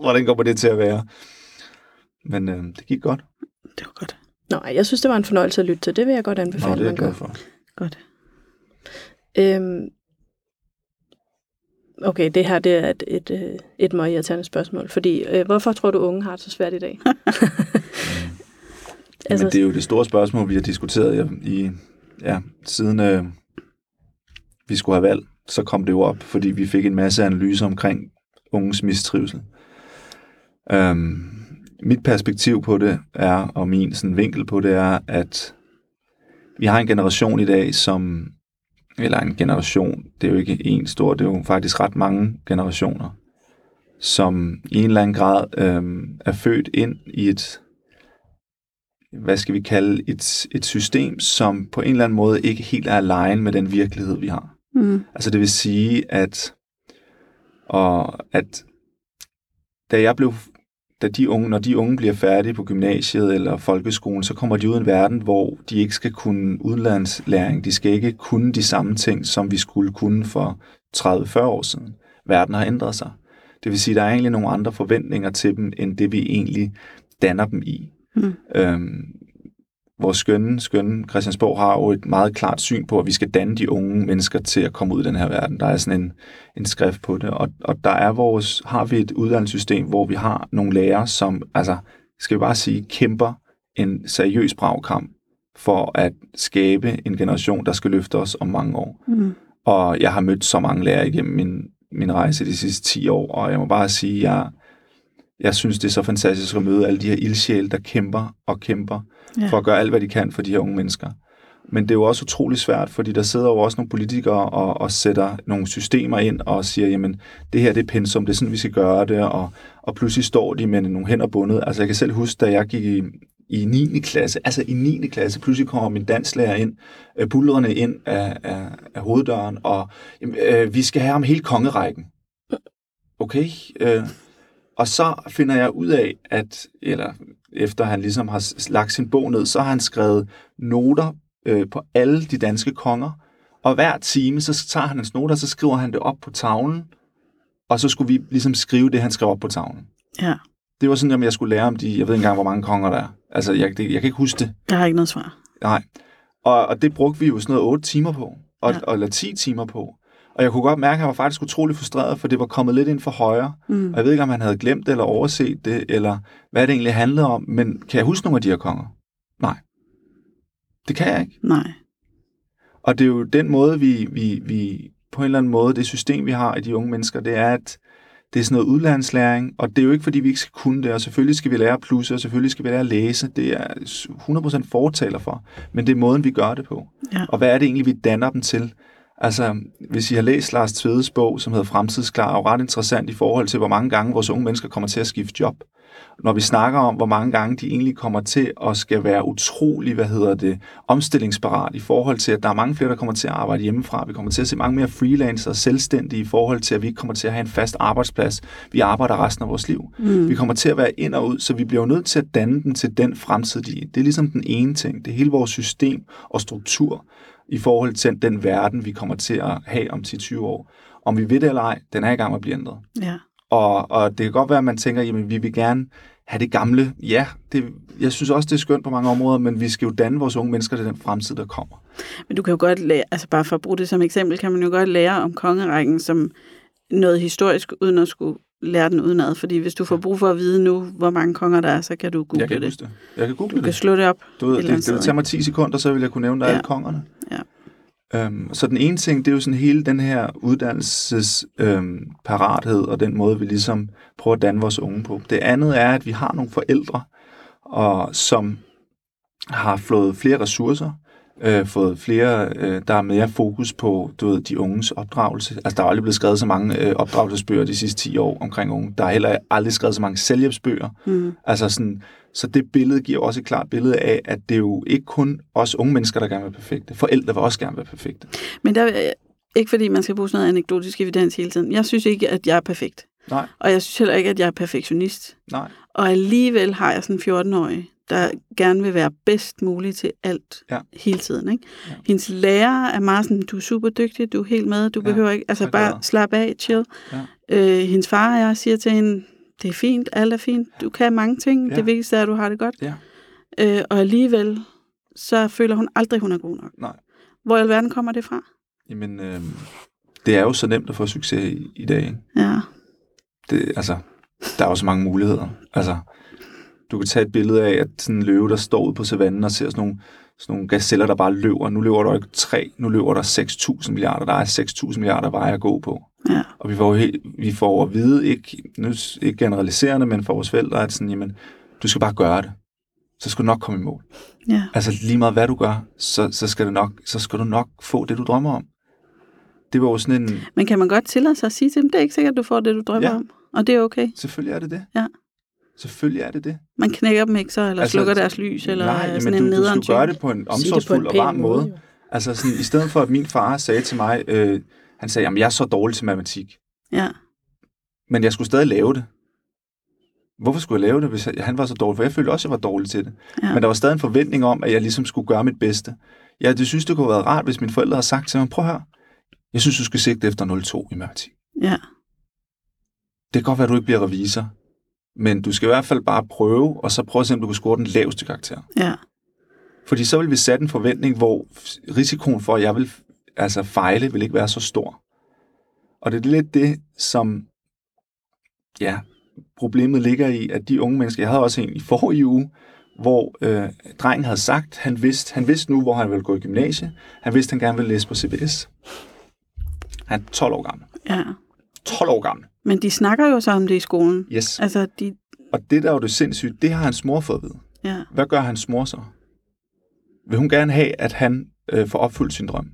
hvordan kommer det til at være? Men øh, det gik godt. Det var godt. Nå, jeg synes, det var en fornøjelse at lytte til. Det vil jeg godt anbefale, Nå, det er man jeg glad for. Godt. Øhm, okay, det her det er et, et, øh, et meget irriterende spørgsmål. Fordi, øh, hvorfor tror du, unge har det så svært i dag? Altså, Men det er jo det store spørgsmål, vi har diskuteret i, ja, siden øh, vi skulle have valg, så kom det jo op, fordi vi fik en masse analyser omkring unges mistrivsel. Øhm, mit perspektiv på det er, og min sådan, vinkel på det er, at vi har en generation i dag, som, eller en generation, det er jo ikke en stor, det er jo faktisk ret mange generationer, som i en eller anden grad øhm, er født ind i et hvad skal vi kalde, et, et system, som på en eller anden måde ikke helt er alene med den virkelighed, vi har. Mm. Altså det vil sige, at, og at da jeg blev, da de unge, når de unge bliver færdige på gymnasiet eller folkeskolen, så kommer de ud i en verden, hvor de ikke skal kunne udenlandslæring. De skal ikke kunne de samme ting, som vi skulle kunne for 30-40 år siden. Verden har ændret sig. Det vil sige, at der er egentlig nogle andre forventninger til dem, end det vi egentlig danner dem i. Mm. Øhm, vores skønne, skønne Christiansborg har jo et meget klart syn på, at vi skal danne de unge mennesker til at komme ud i den her verden. Der er sådan en, en skrift på det, og, og der er vores, har vi et uddannelsessystem, hvor vi har nogle lærere, som, altså, skal vi bare sige, kæmper en seriøs bragkamp for at skabe en generation, der skal løfte os om mange år. Mm. Og jeg har mødt så mange lærere igennem min, min rejse de sidste 10 år, og jeg må bare sige, at jeg, jeg synes, det er så fantastisk at møde alle de her ildsjæle, der kæmper og kæmper Ja. for at gøre alt, hvad de kan for de her unge mennesker. Men det er jo også utrolig svært, fordi der sidder jo også nogle politikere og, og sætter nogle systemer ind og siger, jamen, det her det er pensum, det er sådan, vi skal gøre det, og, og pludselig står de med nogle hænder bundet. Altså, jeg kan selv huske, da jeg gik i, i 9. klasse, altså i 9. klasse, pludselig kommer min danslærer ind, øh, bulrende ind af, af, af hoveddøren, og øh, vi skal have ham hele kongerækken. Okay, øh, og så finder jeg ud af, at, eller efter han ligesom har lagt sin bog ned, så har han skrevet noter øh, på alle de danske konger, og hver time, så tager han hans noter, så skriver han det op på tavlen, og så skulle vi ligesom skrive det, han skrev op på tavlen. ja. Det var sådan, at jeg skulle lære om de, jeg ved ikke engang, hvor mange konger der er. Altså, jeg, det, jeg kan ikke huske det. Jeg har ikke noget svar. Nej. Og, og det brugte vi jo sådan noget 8 timer på, og, ja. og, eller 10 timer på. Og jeg kunne godt mærke, at han var faktisk utrolig frustreret, for det var kommet lidt ind for højre. Mm. Og jeg ved ikke, om han havde glemt det, eller overset det, eller hvad det egentlig handlede om. Men kan jeg huske nogle af de her konger? Nej. Det kan jeg ikke. Nej. Og det er jo den måde, vi, vi, vi på en eller anden måde, det system, vi har i de unge mennesker, det er, at det er sådan noget udlandslæring, og det er jo ikke, fordi vi ikke skal kunne det, og selvfølgelig skal vi lære at plusse, og selvfølgelig skal vi lære at læse, det er jeg 100% fortaler for, men det er måden, vi gør det på. Ja. Og hvad er det egentlig, vi danner dem til? Altså, hvis I har læst Lars Tvedes bog, som hedder Fremtidsklar, er jo ret interessant i forhold til, hvor mange gange vores unge mennesker kommer til at skifte job. Når vi snakker om, hvor mange gange de egentlig kommer til at skal være utrolig, hvad hedder det, omstillingsparat i forhold til, at der er mange flere, der kommer til at arbejde hjemmefra. Vi kommer til at se mange mere freelancer og selvstændige i forhold til, at vi ikke kommer til at have en fast arbejdsplads. Vi arbejder resten af vores liv. Mm. Vi kommer til at være ind og ud, så vi bliver nødt til at danne dem til den fremtid, de er. Det er ligesom den ene ting. Det er hele vores system og struktur i forhold til den verden, vi kommer til at have om 10-20 år. Om vi ved det eller ej, den er i gang med at blive ændret. Ja. Og, og det kan godt være, at man tænker, jamen vi vil gerne have det gamle. Ja, det, jeg synes også, det er skønt på mange områder, men vi skal jo danne vores unge mennesker til den fremtid, der kommer. Men du kan jo godt lære, altså bare for at bruge det som eksempel, kan man jo godt lære om kongerækken som noget historisk, uden at skulle lære den udenad. Fordi hvis du får brug for at vide nu, hvor mange konger der er, så kan du google jeg kan det. det. Jeg kan google Du kan det. slå det op. Du ved, et det, det, vil tage mig 10 sekunder, så vil jeg kunne nævne dig Ja. alle kongerne. Ja. Øhm, så den ene ting, det er jo sådan hele den her uddannelses øhm, og den måde, vi ligesom prøver at danne vores unge på. Det andet er, at vi har nogle forældre, og, som har fået flere ressourcer, øh, fået flere, øh, der er mere fokus på du ved, de unges opdragelse. Altså, der er aldrig blevet skrevet så mange øh, opdragelsesbøger de sidste 10 år omkring unge. Der er heller aldrig skrevet så mange selvhjælpsbøger. Mm. Altså sådan, så det billede giver også et klart billede af, at det er jo ikke kun os unge mennesker, der gerne vil være perfekte. Forældre vil også gerne være perfekte. Men der, er- ikke fordi man skal bruge sådan noget anekdotisk evidens hele tiden. Jeg synes ikke, at jeg er perfekt. Nej, Og jeg synes heller ikke, at jeg er perfektionist. nej. Og alligevel har jeg sådan en 14-årig, der gerne vil være bedst mulig til alt Ja. hele tiden. Ikke? Ja. Hendes lærer er meget sådan, du er super dygtig, du er helt med, du Ja, behøver ikke, altså bare slap af, chill. Ja. Øh, hendes far og jeg siger til hende, det er fint, alt er fint, du kan mange ting, Ja. det vigtigste er, at du har det godt. Ja. Øh, og alligevel, så føler hun aldrig, hun er god nok. Nej. Hvor i alverden kommer det fra? Jamen, øh, det er jo så nemt at få succes i, i dag, ikke? Ja, Det, altså, der er jo så mange muligheder. Altså, du kan tage et billede af, at sådan en løve, der står ude på savannen og ser sådan nogle, sådan nogle gazeller, der bare løber. Nu løber der ikke tre, nu løber der 6.000 milliarder. Der er 6.000 milliarder veje at gå på. ja, Og vi får, helt, vi får at vide, ikke, nu, ikke generaliserende, men for vores forældre, at sådan, jamen, du skal bare gøre det. Så skal du nok komme i mål. ja. Altså lige meget hvad du gør, så, så, skal, det nok, så skal du nok få det, du drømmer om. Det var jo sådan en... Men kan man godt tillade sig at sige til dem, det er ikke sikkert, du får det, du drømmer Ja. om. Og det er okay. Selvfølgelig er det det. Ja. Selvfølgelig er det det. Man knækker dem ikke så, eller Altså, slukker deres lys, eller Nej, Nej, jamen, sådan du, en du nederen skulle gøre type. det på en omsorgsfuld en og varm måde. jo. Altså sådan, i stedet for, at min far sagde til mig, øh, han sagde, jamen jeg er så dårlig til matematik, Ja, men jeg skulle stadig lave det. Hvorfor skulle jeg lave det, hvis han var så dårlig? For jeg følte også, at jeg var dårlig til det. ja. Men der var stadig en forventning om, at jeg ligesom skulle gøre mit bedste. Ja, det synes, det kunne have været rart, hvis mine forældre havde sagt til mig, prøv at høre, jeg synes, du skal sigte efter 0,2 i matematik. ja, Det kan godt være, at du ikke bliver revisor, men du skal i hvert fald bare prøve, og så prøve at se, om du kan score den laveste karakter. ja, Fordi så vil vi sætte en forventning, hvor risikoen for, at jeg vil altså fejle, vil ikke være så stor. Og det er lidt det, som ja, problemet ligger i, at de unge mennesker, jeg havde også en i forrige uge, hvor øh, drengen havde sagt, han vidste, han vidste nu, hvor han ville gå i gymnasie. Han vidste, han gerne ville læse på CBS. Han er 12 år gammel. ja. 12 år gammel. Men de snakker jo så om det i skolen. Yes. Altså, de, Og det, der er jo det sindssygt, det har hans mor fået at vide. ja, Hvad gør hans mor så? Vil hun gerne have, at han øh, får opfyldt sin drøm?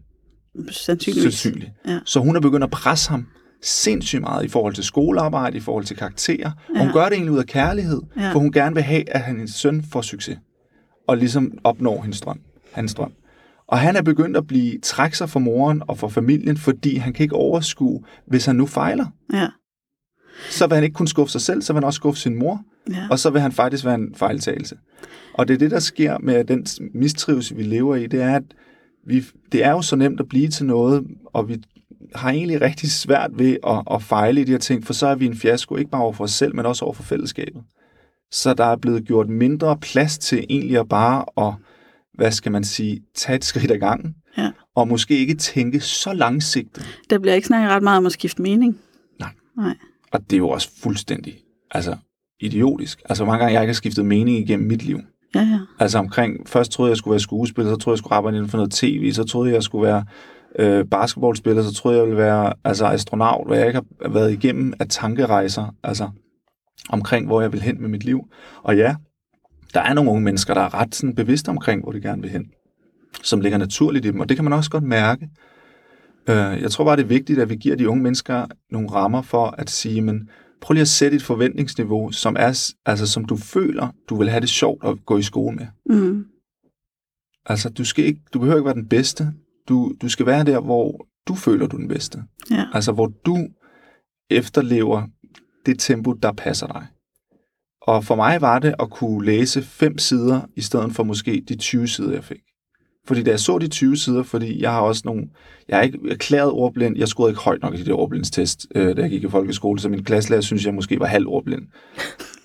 sandsynligvis. Sandsynligt. Ja. Så hun er begyndt at presse ham sindssygt meget i forhold til skolearbejde, i forhold til karakterer. Og hun Ja. gør det egentlig ud af kærlighed, Ja. for hun gerne vil have, at hendes søn får succes. Og ligesom opnår hendes drøm. Hans drøm. Og han er begyndt at blive trække sig for moren og for familien, fordi han kan ikke overskue, hvis han nu fejler. Ja, Så vil han ikke kun skuffe sig selv, så vil han også skuffe sin mor, ja, og så vil han faktisk være en fejltagelse. Og det er det, der sker med den mistrivelse, vi lever i, det er, at vi, det er jo så nemt at blive til noget, og vi har egentlig rigtig svært ved at, at fejle i de her ting, for så er vi en fiasko, ikke bare over for os selv, men også over for fællesskabet. Så der er blevet gjort mindre plads til egentlig at bare at, hvad skal man sige, tage et skridt ad gangen, ja. og måske ikke tænke så langsigtet. Der bliver ikke snakket ret meget om at skifte mening. Nej. Nej. Og det er jo også fuldstændig altså, idiotisk. Altså, hvor mange gange jeg ikke har skiftet mening igennem mit liv. Ja, ja. Altså omkring, først troede jeg, jeg skulle være skuespiller, så troede jeg, jeg skulle arbejde inden for noget tv, så troede jeg, jeg skulle være øh, basketballspiller, så troede jeg, jeg ville være altså, astronaut, hvad jeg ikke har været igennem af tankerejser, altså omkring, hvor jeg vil hen med mit liv. Og ja, der er nogle unge mennesker, der er ret sådan, bevidste omkring, hvor de gerne vil hen, som ligger naturligt i dem, og det kan man også godt mærke. Øh, jeg tror bare, det er vigtigt, at vi giver de unge mennesker nogle rammer for at sige, men prøv lige at sætte et forventningsniveau, som er, altså, som du føler, du vil have det sjovt at gå i skole med. Mm. Altså, du, skal ikke, du behøver ikke være den bedste. Du, du skal være der, hvor du føler, du er den bedste. Ja. Altså, hvor du efterlever det tempo, der passer dig. Og for mig var det at kunne læse fem sider, i stedet for måske de 20 sider, jeg fik. Fordi da jeg så de 20 sider, fordi jeg har også nogle... Jeg er ikke erklæret ordblind. Jeg scorede ikke højt nok i det der ordblindstest, øh, da jeg gik i folkeskole, så min klasselærer synes, jeg måske var halv ordblind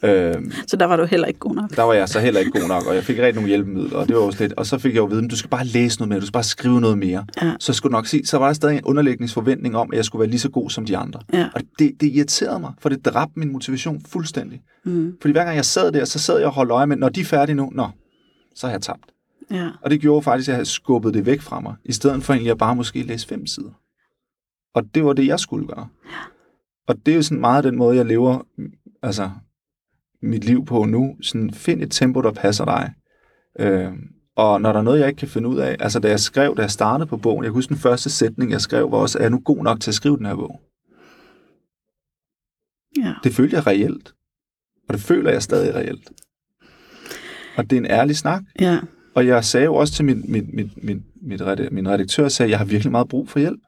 øh, Så der var du heller ikke god nok. der var jeg så heller ikke god nok, og jeg fik rigtig nogle hjælpemidler, og det var også lidt, og så fik jeg jo at vide, at du skal bare læse noget mere, du skal bare skrive noget mere. Ja. Så skulle nok sige, så var der stadig en underlægningsforventning om, at jeg skulle være lige så god som de andre. Ja. Og det, det irriterede mig, for det dræbte min motivation fuldstændig. Mm. Fordi hver gang jeg sad der, så sad jeg og holdt øje med, når de er færdige nu, nå, så har jeg tabt. Ja. Og det gjorde faktisk, at jeg skubbet det væk fra mig, i stedet for egentlig at bare måske læse fem sider. Og det var det, jeg skulle gøre. Og det er jo sådan meget den måde, jeg lever altså, mit liv på nu. Sådan, find et tempo, der passer dig. Øh, og når der er noget, jeg ikke kan finde ud af, altså da jeg skrev, da jeg startede på bogen, jeg kan huske den første sætning, jeg skrev, var også, er jeg nu god nok til at skrive den her bog? Ja. Det følte jeg reelt. Og det føler jeg stadig reelt. Og det er en ærlig snak. Ja. Og jeg sagde jo også til min, min, min, min, min redaktør, sagde, at jeg har virkelig meget brug for hjælp.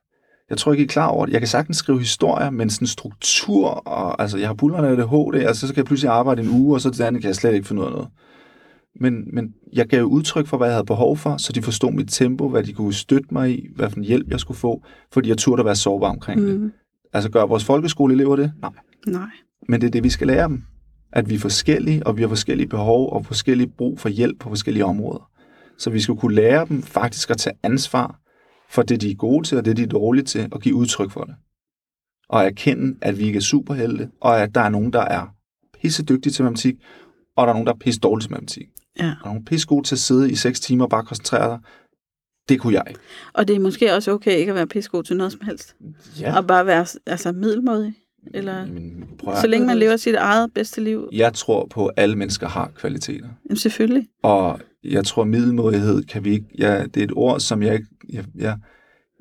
Jeg tror ikke, I er klar over det. Jeg kan sagtens skrive historier, men sådan struktur, og altså, jeg har bullerne af det HD, altså så kan jeg pludselig arbejde en uge, og så det andet kan jeg slet ikke finde ud af noget. Men, men jeg gav udtryk for, hvad jeg havde behov for, så de forstod mit tempo, hvad de kunne støtte mig i, hvad for en hjælp jeg skulle få, fordi jeg turde at være sårbar omkring mm. det. Altså gør vores folkeskoleelever det? Nej. Nej. Men det er det, vi skal lære dem. At vi er forskellige, og vi har forskellige behov og forskellige brug for hjælp på forskellige områder. Så vi skal kunne lære dem faktisk at tage ansvar for det, de er gode til, og det, de er dårlige til, og give udtryk for det. Og erkende, at vi ikke er superhelte, og at der er nogen, der er pisse dygtige til matematik, og der er nogen, der er pisse dårlige til matematik. Ja. Og nogen pisse gode til at sidde i 6 timer og bare koncentrere sig. Det kunne jeg. Og det er måske også okay ikke at være pissegod til noget som helst. Ja. Og bare være altså, middelmådig. Eller, Jamen, at- så længe man lever sit eget bedste liv. Jeg tror på, at alle mennesker har kvaliteter. Jamen, selvfølgelig. Og jeg tror, middelmådighed kan vi ikke... Ja, det er et ord, som jeg ikke... Jeg, jeg,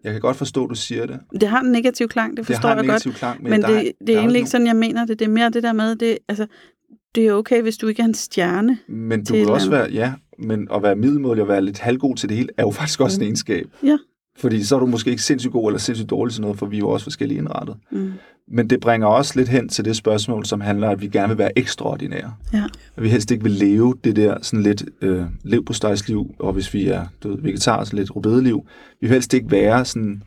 jeg kan godt forstå, at du siger det. Det har en negativ klang, det Det forstår har en jeg godt. klang, men, Men der, det, er- det der er egentlig ikke sådan, jeg mener det. Det er mere det der med, det, altså, det er okay, hvis du ikke er en stjerne. Men du kan også være, ja, men at være middelmådig og være lidt halvgod til det hele, er jo faktisk også en egenskab. Ja. Fordi så er du måske ikke sindssygt god eller sindssygt dårlig til noget, for vi er jo også forskellige indrettet. Mm. Men det bringer også lidt hen til det spørgsmål, som handler om, at vi gerne vil være ekstraordinære. Ja. At vi helst ikke vil leve det der sådan lidt øh, lev på liv, og hvis vi er du ved, vegetar, så lidt rubedeliv. Vi vil helst ikke være sådan,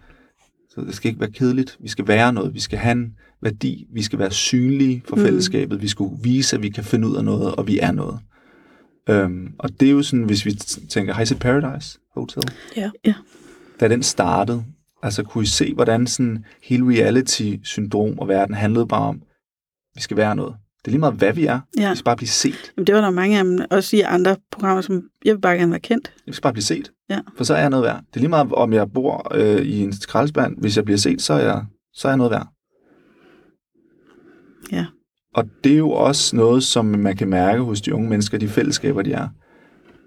så det skal ikke være kedeligt. Vi skal være noget. Vi skal have en værdi. Vi skal være synlige for Mm. fællesskabet. Vi skal vise, at vi kan finde ud af noget, og vi er noget. Øhm, og det er jo sådan, hvis vi tænker, har I set Paradise Hotel? Ja. Ja. Da den startede, altså kunne I se, hvordan sådan hele reality-syndrom og verden handlede bare om, vi skal være noget. Det er lige meget, hvad vi er. Ja. Vi skal bare blive set. Jamen, det var der mange af dem, også i andre programmer, som jeg vil bare gerne være kendt. Vi skal bare blive set. Ja. For så er jeg noget værd. Det er lige meget, om jeg bor øh, i en skraldespand. Hvis jeg bliver set, så er jeg, så er jeg noget værd. Ja. Og det er jo også noget, som man kan mærke hos de unge mennesker, de fællesskaber, de er.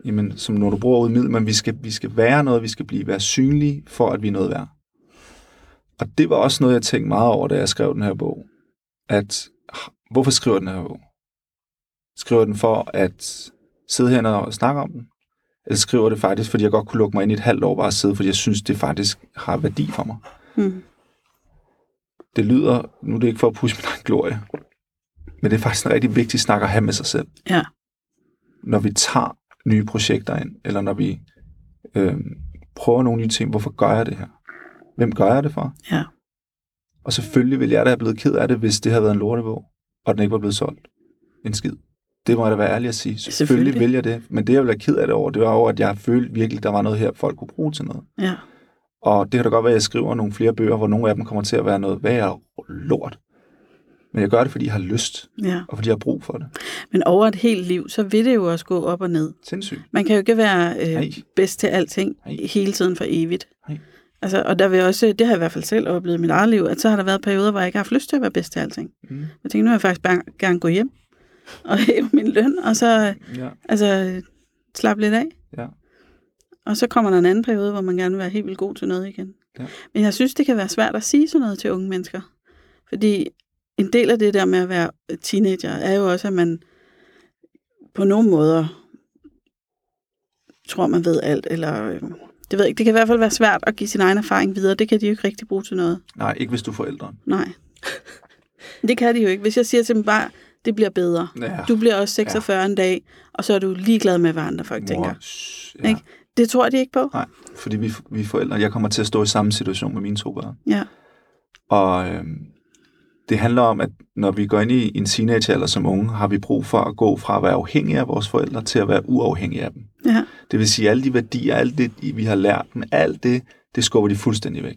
Jamen, som når du bruger ud middel, men vi skal, vi skal være noget, vi skal blive være synlige, for at vi er noget værd. Og det var også noget, jeg tænkte meget over, da jeg skrev den her bog. At, hvorfor skriver den her bog? Skriver den for at sidde her og snakke om den? Eller skriver det faktisk, fordi jeg godt kunne lukke mig ind i et halvt år bare at sidde, fordi jeg synes, det faktisk har værdi for mig. Mm. Det lyder, nu er det ikke for at pushe min egen glorie, men det er faktisk en rigtig vigtig snak at have med sig selv. Ja. Når vi tager nye projekter ind, eller når vi øh, prøver nogle nye ting, hvorfor gør jeg det her? Hvem gør jeg det for? Ja. Og selvfølgelig ville jeg da have blevet ked af det, hvis det havde været en lortebog, og den ikke var blevet solgt. En skid. Det må jeg da være ærlig at sige. Selvfølgelig, Selvfølgelig. vil jeg det. Men det, jeg ville have ked af det over, det var over, at jeg følte virkelig, der var noget her, folk kunne bruge til noget. Ja. Og det kan da godt være, at jeg skriver nogle flere bøger, hvor nogle af dem kommer til at være noget værre lort. Men jeg gør det, fordi jeg har lyst, ja. og fordi jeg har brug for det. Men over et helt liv, så vil det jo også gå op og ned. Sindssygt. Man kan jo ikke være øh, bedst til alting Nej. hele tiden for evigt. Nej. Altså, og der vil også, det har jeg i hvert fald selv oplevet i mit eget liv, at så har der været perioder, hvor jeg ikke har haft lyst til at være bedst til alting. Mm. Jeg tænkte, nu vil jeg faktisk bare gerne gå hjem og hæve min løn, og så Ja. altså, slappe lidt af. Ja. Og så kommer der en anden periode, hvor man gerne vil være helt vildt god til noget igen. Ja. Men jeg synes, det kan være svært at sige sådan noget til unge mennesker. Fordi en del af det der med at være teenager, er jo også, at man på nogle måder tror, man ved alt, eller øh, det ved jeg ikke. Det kan i hvert fald være svært at give sin egen erfaring videre. Det kan de jo ikke rigtig bruge til noget. Nej, ikke hvis du er forældre. Nej. Det kan de jo ikke. Hvis jeg siger til dem bare, det bliver bedre. Ja. Du bliver også 46 ja. en dag, og så er du ligeglad med, hvad andre folk tænker. shh, Ikke? Det tror de ikke på. Nej, fordi vi, vi forældre. Jeg kommer til at stå i samme situation med mine to børn. Ja. Og øhm, det handler om, at når vi går ind i en teenagealder som unge, har vi brug for at gå fra at være afhængige af vores forældre til at være uafhængige af dem. Ja. Det vil sige, at alle de værdier, alt det, vi har lært dem, alt det, det skubber de fuldstændig væk.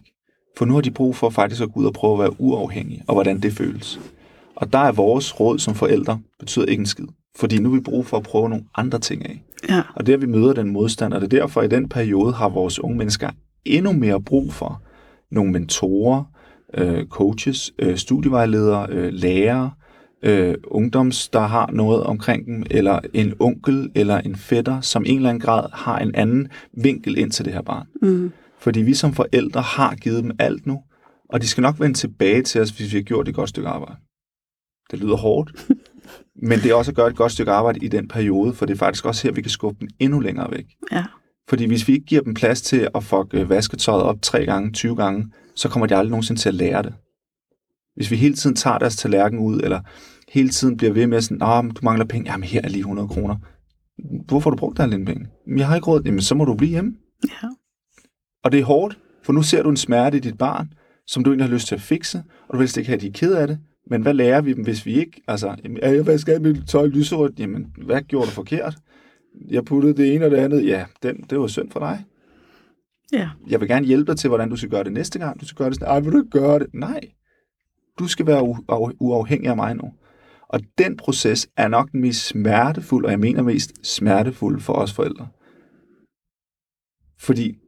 For nu har de brug for faktisk at gå ud og prøve at være uafhængige, og hvordan det føles. Og der er vores råd som forældre, betyder ikke en skid. Fordi nu har vi brug for at prøve nogle andre ting af. Ja. Og det er, vi møder den modstand, og det er derfor, i den periode har vores unge mennesker endnu mere brug for nogle mentorer, øh, coaches, øh, studievejledere, øh, lærere, øh, ungdoms, der har noget omkring dem, eller en onkel eller en fætter, som i en eller anden grad har en anden vinkel ind til det her barn. Mm. Fordi vi som forældre har givet dem alt nu, og de skal nok vende tilbage til os, hvis vi har gjort et godt stykke arbejde. Det lyder hårdt, men det er også at gøre et godt stykke arbejde i den periode, for det er faktisk også her, vi kan skubbe dem endnu længere væk. Ja. Fordi hvis vi ikke giver dem plads til at få øh, vasketøjet op tre gange, 20 gange, så kommer de aldrig nogensinde til at lære det. Hvis vi hele tiden tager deres tallerken ud, eller hele tiden bliver ved med sådan, men du mangler penge, jamen her er lige 100 kroner. Hvorfor har du brugt alle dine penge? "Men Jeg har ikke råd, jamen så må du blive hjemme. Ja. Og det er hårdt, for nu ser du en smerte i dit barn, som du egentlig har lyst til at fikse, og du vil helst ikke have, at de er ked af det, Men hvad lærer vi dem, hvis vi ikke... Altså, jamen, er jeg hvad skal mit tøj lyserødt? Jamen, hvad gjorde du forkert? Jeg puttede det ene og det andet. Ja, den, det var synd for dig. Ja. Jeg vil gerne hjælpe dig til, hvordan du skal gøre det næste gang. Du skal gøre det sådan, ej, vil du ikke gøre det? Nej. Du skal være uafhængig af mig nu. Og den proces er nok den mest smertefulde, og jeg mener mest smertefulde for os forældre. Fordi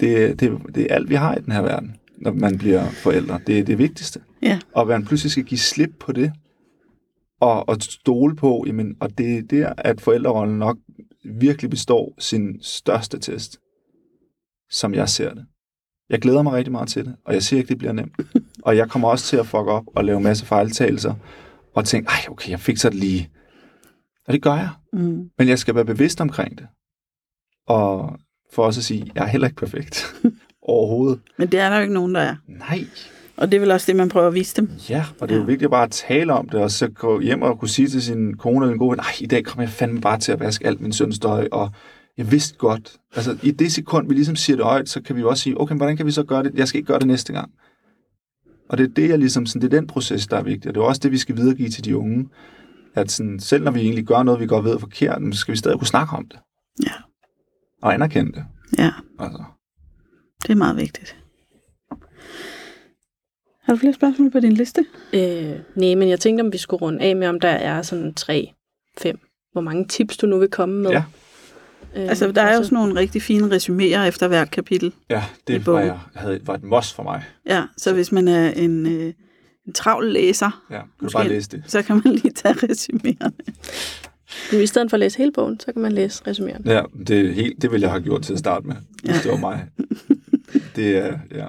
det, det, det er alt, vi har i den her verden, når man bliver forældre. Det er det vigtigste. Ja. Og man pludselig skal give slip på det, og, og stole på, jamen, og det er der, at forældrerollen nok virkelig består sin største test, som jeg ser det. Jeg glæder mig rigtig meget til det, og jeg siger ikke, det bliver nemt. Og jeg kommer også til at fuck op og lave masse fejltagelser, og tænke, ej, okay, jeg fik så det lige. Og det gør jeg. Mm. Men jeg skal være bevidst omkring det. Og for også at sige, jeg er heller ikke perfekt. Overhovedet. Men det er der jo ikke nogen, der er. Nej. Og det er vel også det, man prøver at vise dem. Ja, og det er jo Ja. vigtigt bare at tale om det, og så gå hjem og kunne sige til sin kone eller en god ven, nej, i dag kommer jeg fandme bare til at vaske alt min sønstøj, og jeg vidste godt. Altså, i det sekund, vi ligesom siger det højt, så kan vi jo også sige, okay, hvordan kan vi så gøre det? Jeg skal ikke gøre det næste gang. Og det er det, jeg ligesom, sådan, det er den proces, der er vigtig, og det er også det, vi skal videregive til de unge, at sådan, selv når vi egentlig gør noget, vi godt ved er forkert, så skal vi stadig kunne snakke om det. Ja. Og anerkende det. Ja, Altså. det er meget vigtigt. Har du flere spørgsmål på din liste? Øh, nej, men jeg tænkte, om vi skulle runde af med, om der er sådan tre, fem, hvor mange tips du nu vil komme med. Ja. Øh, Altså, der er jo sådan nogle rigtig fine resuméer efter hvert kapitel. Ja, det var, jeg, havde, var et must for mig. Ja, så hvis man er en, øh, en travl læser, Ja, kan du Måske- bare læse det? så kan man lige tage resuméerne. Men i stedet for at læse hele bogen, så kan man læse resumeren. Ja, det, er helt, det ville jeg have gjort til at starte med, hvis Ja. det var mig. Det er, ja,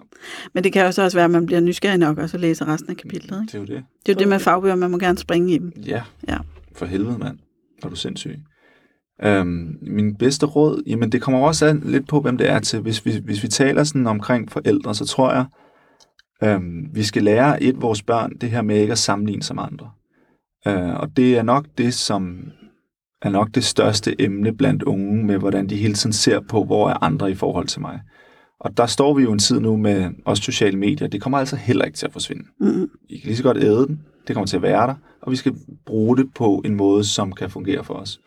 Men det kan jo så også være, at man bliver nysgerrig nok, og så læser resten af kapitlet. Ikke? det er jo det. Det er jo det med fagbøger, man må gerne springe i dem. Ja, Ja. for helvede, mand. Er du sindssyg. Øhm, min bedste råd, jamen det kommer også an lidt på, hvem det er til. Hvis vi, hvis vi taler sådan omkring forældre, så tror jeg, øhm, vi skal lære et vores børn det her med ikke at sammenligne sig med andre. Øh, og det er nok det, som er nok det største emne blandt unge, med hvordan de hele tiden ser på, hvor er andre i forhold til mig. Og der står vi jo en tid nu med også sociale medier. Det kommer altså heller ikke til at forsvinde. Mm. I kan lige så godt æde den. Det kommer til at være der. Og vi skal bruge det på en måde, som kan fungere for os.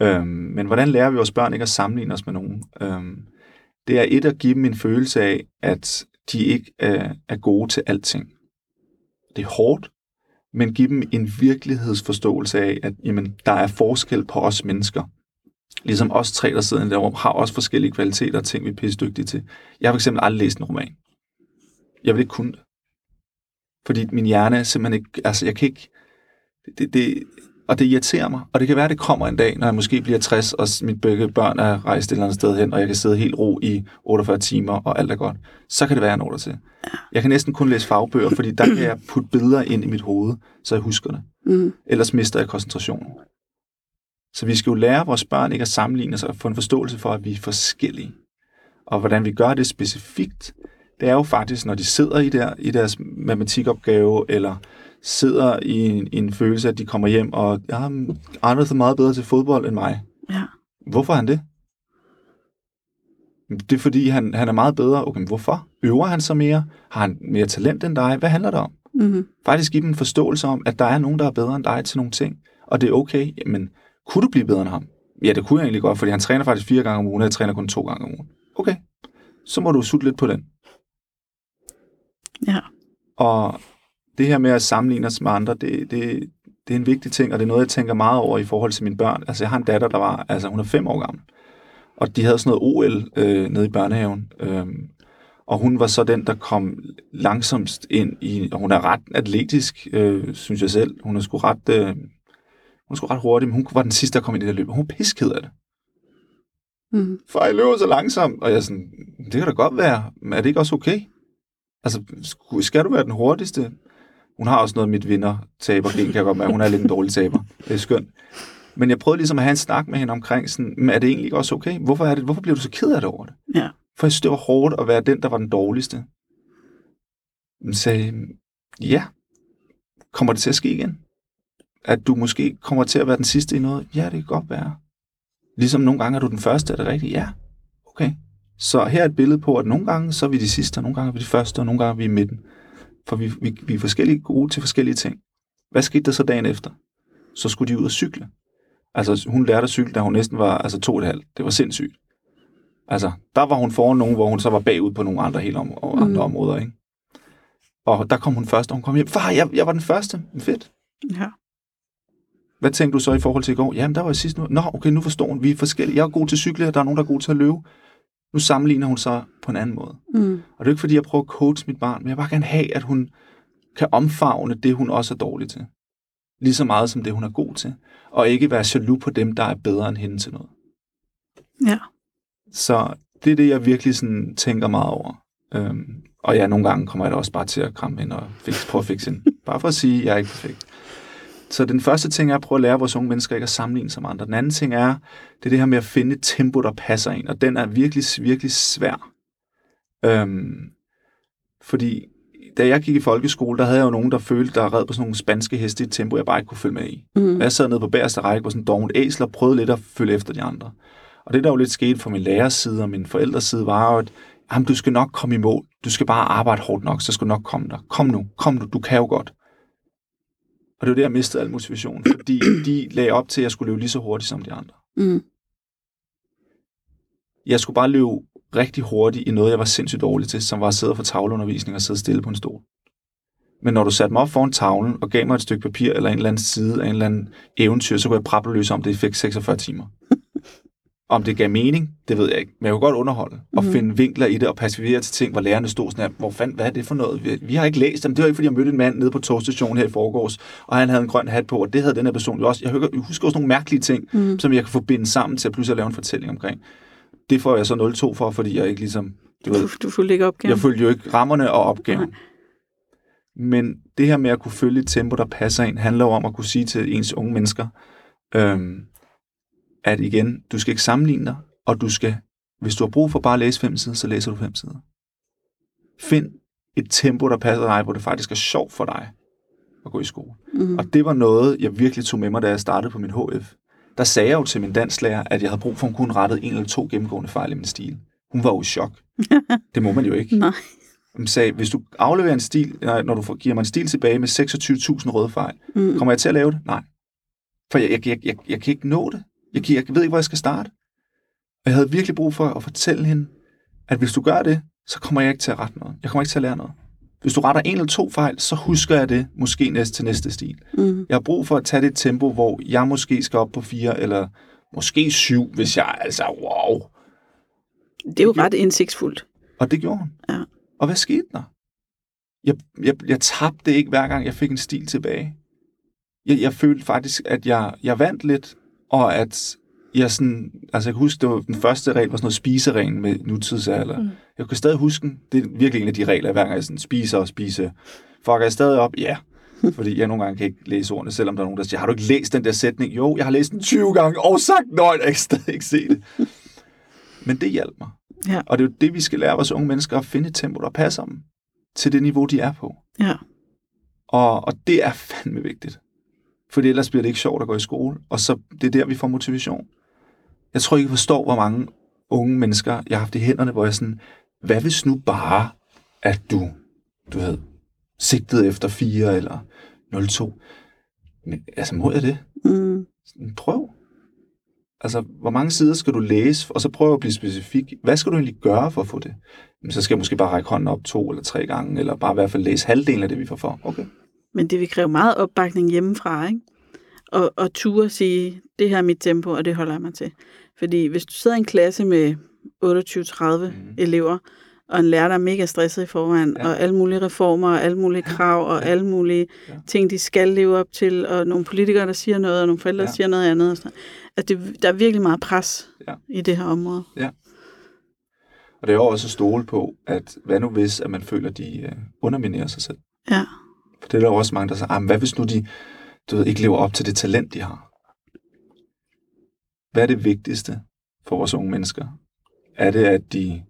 Mm. Øhm, men hvordan lærer vi vores børn ikke at sammenligne os med nogen? Øhm, det er et at give dem en følelse af, at de ikke er, er gode til alting. Det er hårdt, men give dem en virkelighedsforståelse af, at jamen, der er forskel på os mennesker. Ligesom os tre, der sidder i det rum, har også forskellige kvaliteter og ting, vi er pisse dygtige til. Jeg har for eksempel aldrig læst en roman. Jeg vil ikke kunne det. Fordi min hjerne er simpelthen ikke... Altså, jeg kan ikke... Det, det, og det irriterer mig. Og det kan være, at det kommer en dag, når jeg måske bliver 60, og mit begge børn er rejst et eller andet sted hen, og jeg kan sidde helt ro i 48 timer, og alt er godt. Så kan det være, jeg når der til. Jeg kan næsten kun læse fagbøger, fordi der kan jeg putte billeder ind i mit hoved, så jeg husker det. Mm. Ellers mister jeg koncentrationen. Så vi skal jo lære vores børn ikke at sammenligne sig og få en forståelse for, at vi er forskellige. Og hvordan vi gør det specifikt, det er jo faktisk, når de sidder i, der, i deres matematikopgave, eller sidder i en, i en følelse, at de kommer hjem, og ja, Anders er meget bedre til fodbold end mig. Ja. Hvorfor er han det? Det er fordi, han, han er meget bedre. Okay, men hvorfor? Øver han sig mere? Har han mere talent end dig? Hvad handler det om? Mm. faktisk give dem en forståelse om, at der er nogen, der er bedre end dig til nogle ting. Og det er okay, men kunne du blive bedre end ham? Ja, det kunne jeg egentlig godt, fordi han træner faktisk fire gange om ugen, og jeg træner kun to gange om ugen. Okay, så må du sutte lidt på den. Ja. Og det her med at sammenligne os med andre, det, det, det er en vigtig ting, og det er noget, jeg tænker meget over i forhold til mine børn. Altså, jeg har en datter, der var, altså hun er fem år gammel, og de havde sådan noget OL øh, nede i børnehaven. Øh, og hun var så den, der kom langsomst ind i, og hun er ret atletisk, øh, synes jeg selv. Hun er sgu ret, øh, hun er sgu ret hurtig, men hun var den sidste, der kom ind i det løb, og hun er pisked af det. Mm. For jeg løber så langsomt, og jeg er sådan, det kan da godt være, men er det ikke også okay? Altså, skal du være den hurtigste? Hun har også noget mit vinder taber gen, kan jeg godt mærke. Hun er lidt en dårlig taber. Det er skønt. Men jeg prøvede ligesom at have en snak med hende omkring, sådan, men er det egentlig ikke også okay? Hvorfor, er det, hvorfor bliver du så ked af det over det? Ja. For jeg synes, det var hårdt at være den, der var den dårligste. Men sagde, ja, kommer det til at ske igen? At du måske kommer til at være den sidste i noget? Ja, det kan godt være. Ligesom nogle gange er du den første, er det rigtigt? Ja, okay. Så her er et billede på, at nogle gange så er vi de sidste, og nogle gange er vi de første, og nogle gange er vi i midten. For vi, vi, vi er forskellige gode til forskellige ting. Hvad skete der så dagen efter? Så skulle de ud og cykle. Altså, hun lærte at cykle, da hun næsten var altså, to og et halvt. Det var sindssygt. Altså, der var hun foran nogen, hvor hun så var bagud på nogle andre, helt om, og andre Mm. områder, ikke? Og der kom hun først, og hun kom hjem. Far, jeg, jeg var den første. Fedt. Ja. Hvad tænkte du så i forhold til i går? Jamen, der var jeg sidst nu. Nå, okay, nu forstår hun. Vi er forskellige. Jeg er god til cykle, og der er nogen, der er god til at løbe. Nu sammenligner hun så på en anden måde. Mm. Og det er ikke, fordi jeg prøver at coach mit barn, men jeg vil bare gerne have, at hun kan omfavne det, hun også er dårlig til. Lige så meget som det, hun er god til. Og ikke være jaloux på dem, der er bedre end hende til noget. Ja. Så det er det, jeg virkelig sådan tænker meget over. Øhm, og ja, nogle gange kommer jeg da også bare til at kramme ind og fix, prøve at fikse hende. Bare for at sige, at jeg er ikke perfekt. Så den første ting er at prøve at lære vores unge mennesker ikke at sammenligne sig med andre. Den anden ting er, det er det her med at finde et tempo, der passer ind. Og den er virkelig, virkelig svær. Øhm, fordi da jeg gik i folkeskole, der havde jeg jo nogen, der følte, der red på sådan nogle spanske heste i et tempo, jeg bare ikke kunne følge med i. Mm. Og jeg sad nede på bagerste række på sådan en dovent æsel og prøvede lidt at følge efter de andre. Og det, der jo lidt skete fra min lærers side og min forældres side, var jo, at jamen, du skal nok komme i mål. Du skal bare arbejde hårdt nok, så skal du nok komme der. Kom nu, kom nu, du kan jo godt. Og det var det, jeg mistede al motivation, fordi de lagde op til, at jeg skulle løbe lige så hurtigt som de andre. Mm. Jeg skulle bare løbe rigtig hurtigt i noget, jeg var sindssygt dårlig til, som var at sidde for tavleundervisning og sidde stille på en stol. Men når du satte mig op foran tavlen og gav mig et stykke papir eller en eller anden side af en eller anden eventyr, så kunne jeg prappe løs om det, jeg fik 46 timer. Om det gav mening, det ved jeg ikke. Men jeg kunne godt underholde og Mhm. finde vinkler i det og persevere til ting, hvor lærerne stod sådan her, hvor fanden, hvad er det for noget? Vi, vi har ikke læst dem. Det var ikke, fordi jeg mødte en mand nede på togstationen her i forgårs, og han havde en grøn hat på, og det havde den her person jo også. Jeg husker, også nogle mærkelige ting, Mm. som jeg kan forbinde sammen til at pludselig at lave en fortælling omkring. Det får jeg så 0-2 for, fordi jeg ikke ligesom... Du ved, Du, du fulgte ikke opgaven. jeg følte jo ikke rammerne og opgaven. Men det her med at kunne følge et tempo, der passer ind, handler jo om at kunne sige til ens unge mennesker, øhm, at igen, du skal ikke sammenligne dig, og du skal, hvis du har brug for bare at læse fem sider, så læser du fem sider. Find et tempo, der passer dig, hvor det faktisk er sjovt for dig at gå i skole. Mm. Og det var noget, jeg virkelig tog med mig, da jeg startede på min HF. Der sagde jeg jo til min danslærer, at jeg havde brug for, at hun kunne rette en eller to gennemgående fejl i min stil. Hun var jo i chok. Det må man jo ikke. Nej. Hun sagde, hvis du afleverer en stil, når du giver mig en stil tilbage med 26.000 røde fejl, Mm. kommer jeg til at lave det? Nej. For jeg, jeg, jeg, jeg, jeg kan ikke nå det. Jeg, jeg ved ikke, hvor jeg skal starte. Og jeg havde virkelig brug for at fortælle hende, at hvis du gør det, så kommer jeg ikke til at rette noget. Jeg kommer ikke til at lære noget. Hvis du retter en eller to fejl, så husker jeg det måske næste til næste stil. Mm. Jeg har brug for at tage det et tempo, hvor jeg måske skal op på fire, eller måske syv, hvis jeg altså, wow. Det er jo ret indsigtsfuldt. Og det gjorde hun. Ja. Og hvad skete der? Jeg, jeg, jeg tabte ikke hver gang, jeg fik en stil tilbage. Jeg, jeg følte faktisk, at jeg, jeg vandt lidt, og at jeg sådan, altså jeg kan huske, det var den første regel var sådan noget spisereglen med nutidsalder. Mm. Jeg kan stadig huske den. Det er virkelig en af de regler, hver gang jeg sådan spiser og spiser. Fucker jeg stadig op? Ja. Fordi jeg nogle gange kan ikke læse ordene, selvom der er nogen, der siger, har du ikke læst den der sætning? Jo, jeg har læst den 20 gange og sagt nøj, jeg kan stadig ikke se det. Men det hjalp mig. Ja. Og det er jo det, vi skal lære vores unge mennesker at finde et tempo, der passer dem til det niveau, de er på. Ja. Og, og det er fandme vigtigt. For ellers bliver det ikke sjovt at gå i skole. Og så det er der, vi får motivation. Jeg tror ikke, I forstår, hvor mange unge mennesker, jeg har haft i hænderne, hvor jeg sådan, hvad hvis nu bare, at du, du ved, sigtede efter 4 eller 0,2? Men altså, må jeg det? Mm. Sådan, Prøv. Altså, hvor mange sider skal du læse, og så prøv at blive specifik. Hvad skal du egentlig gøre for at få det? Jamen, så skal jeg måske bare række hånden op to eller tre gange, eller bare i hvert fald læse halvdelen af det, vi får for. Okay. Men det vil kræve meget opbakning hjemmefra, ikke? Og, og ture sige, det her er mit tempo, og det holder jeg mig til. Fordi hvis du sidder i en klasse med 28-30 Mhm. mm. elever, og en lærer, der er mega stresset i forvejen, Ja. ja. og alle mulige reformer, og alle mulige krav, og Ja. alle mulige Ja. ting, de skal leve op til, og nogle politikere, der siger noget, og nogle forældre, Ja. der siger noget andet. Og sådan. At det, der er virkelig meget pres Ja. i det her område. Og det er jo også at stole på, at hvad nu hvis, at man føler, at de øh, underminerer sig selv. Ja. For det er der jo også mange, der siger, ah, hvad hvis nu de du ved, ikke lever op til det talent, de har? Hvad er det vigtigste for vores unge mennesker? Er det, at de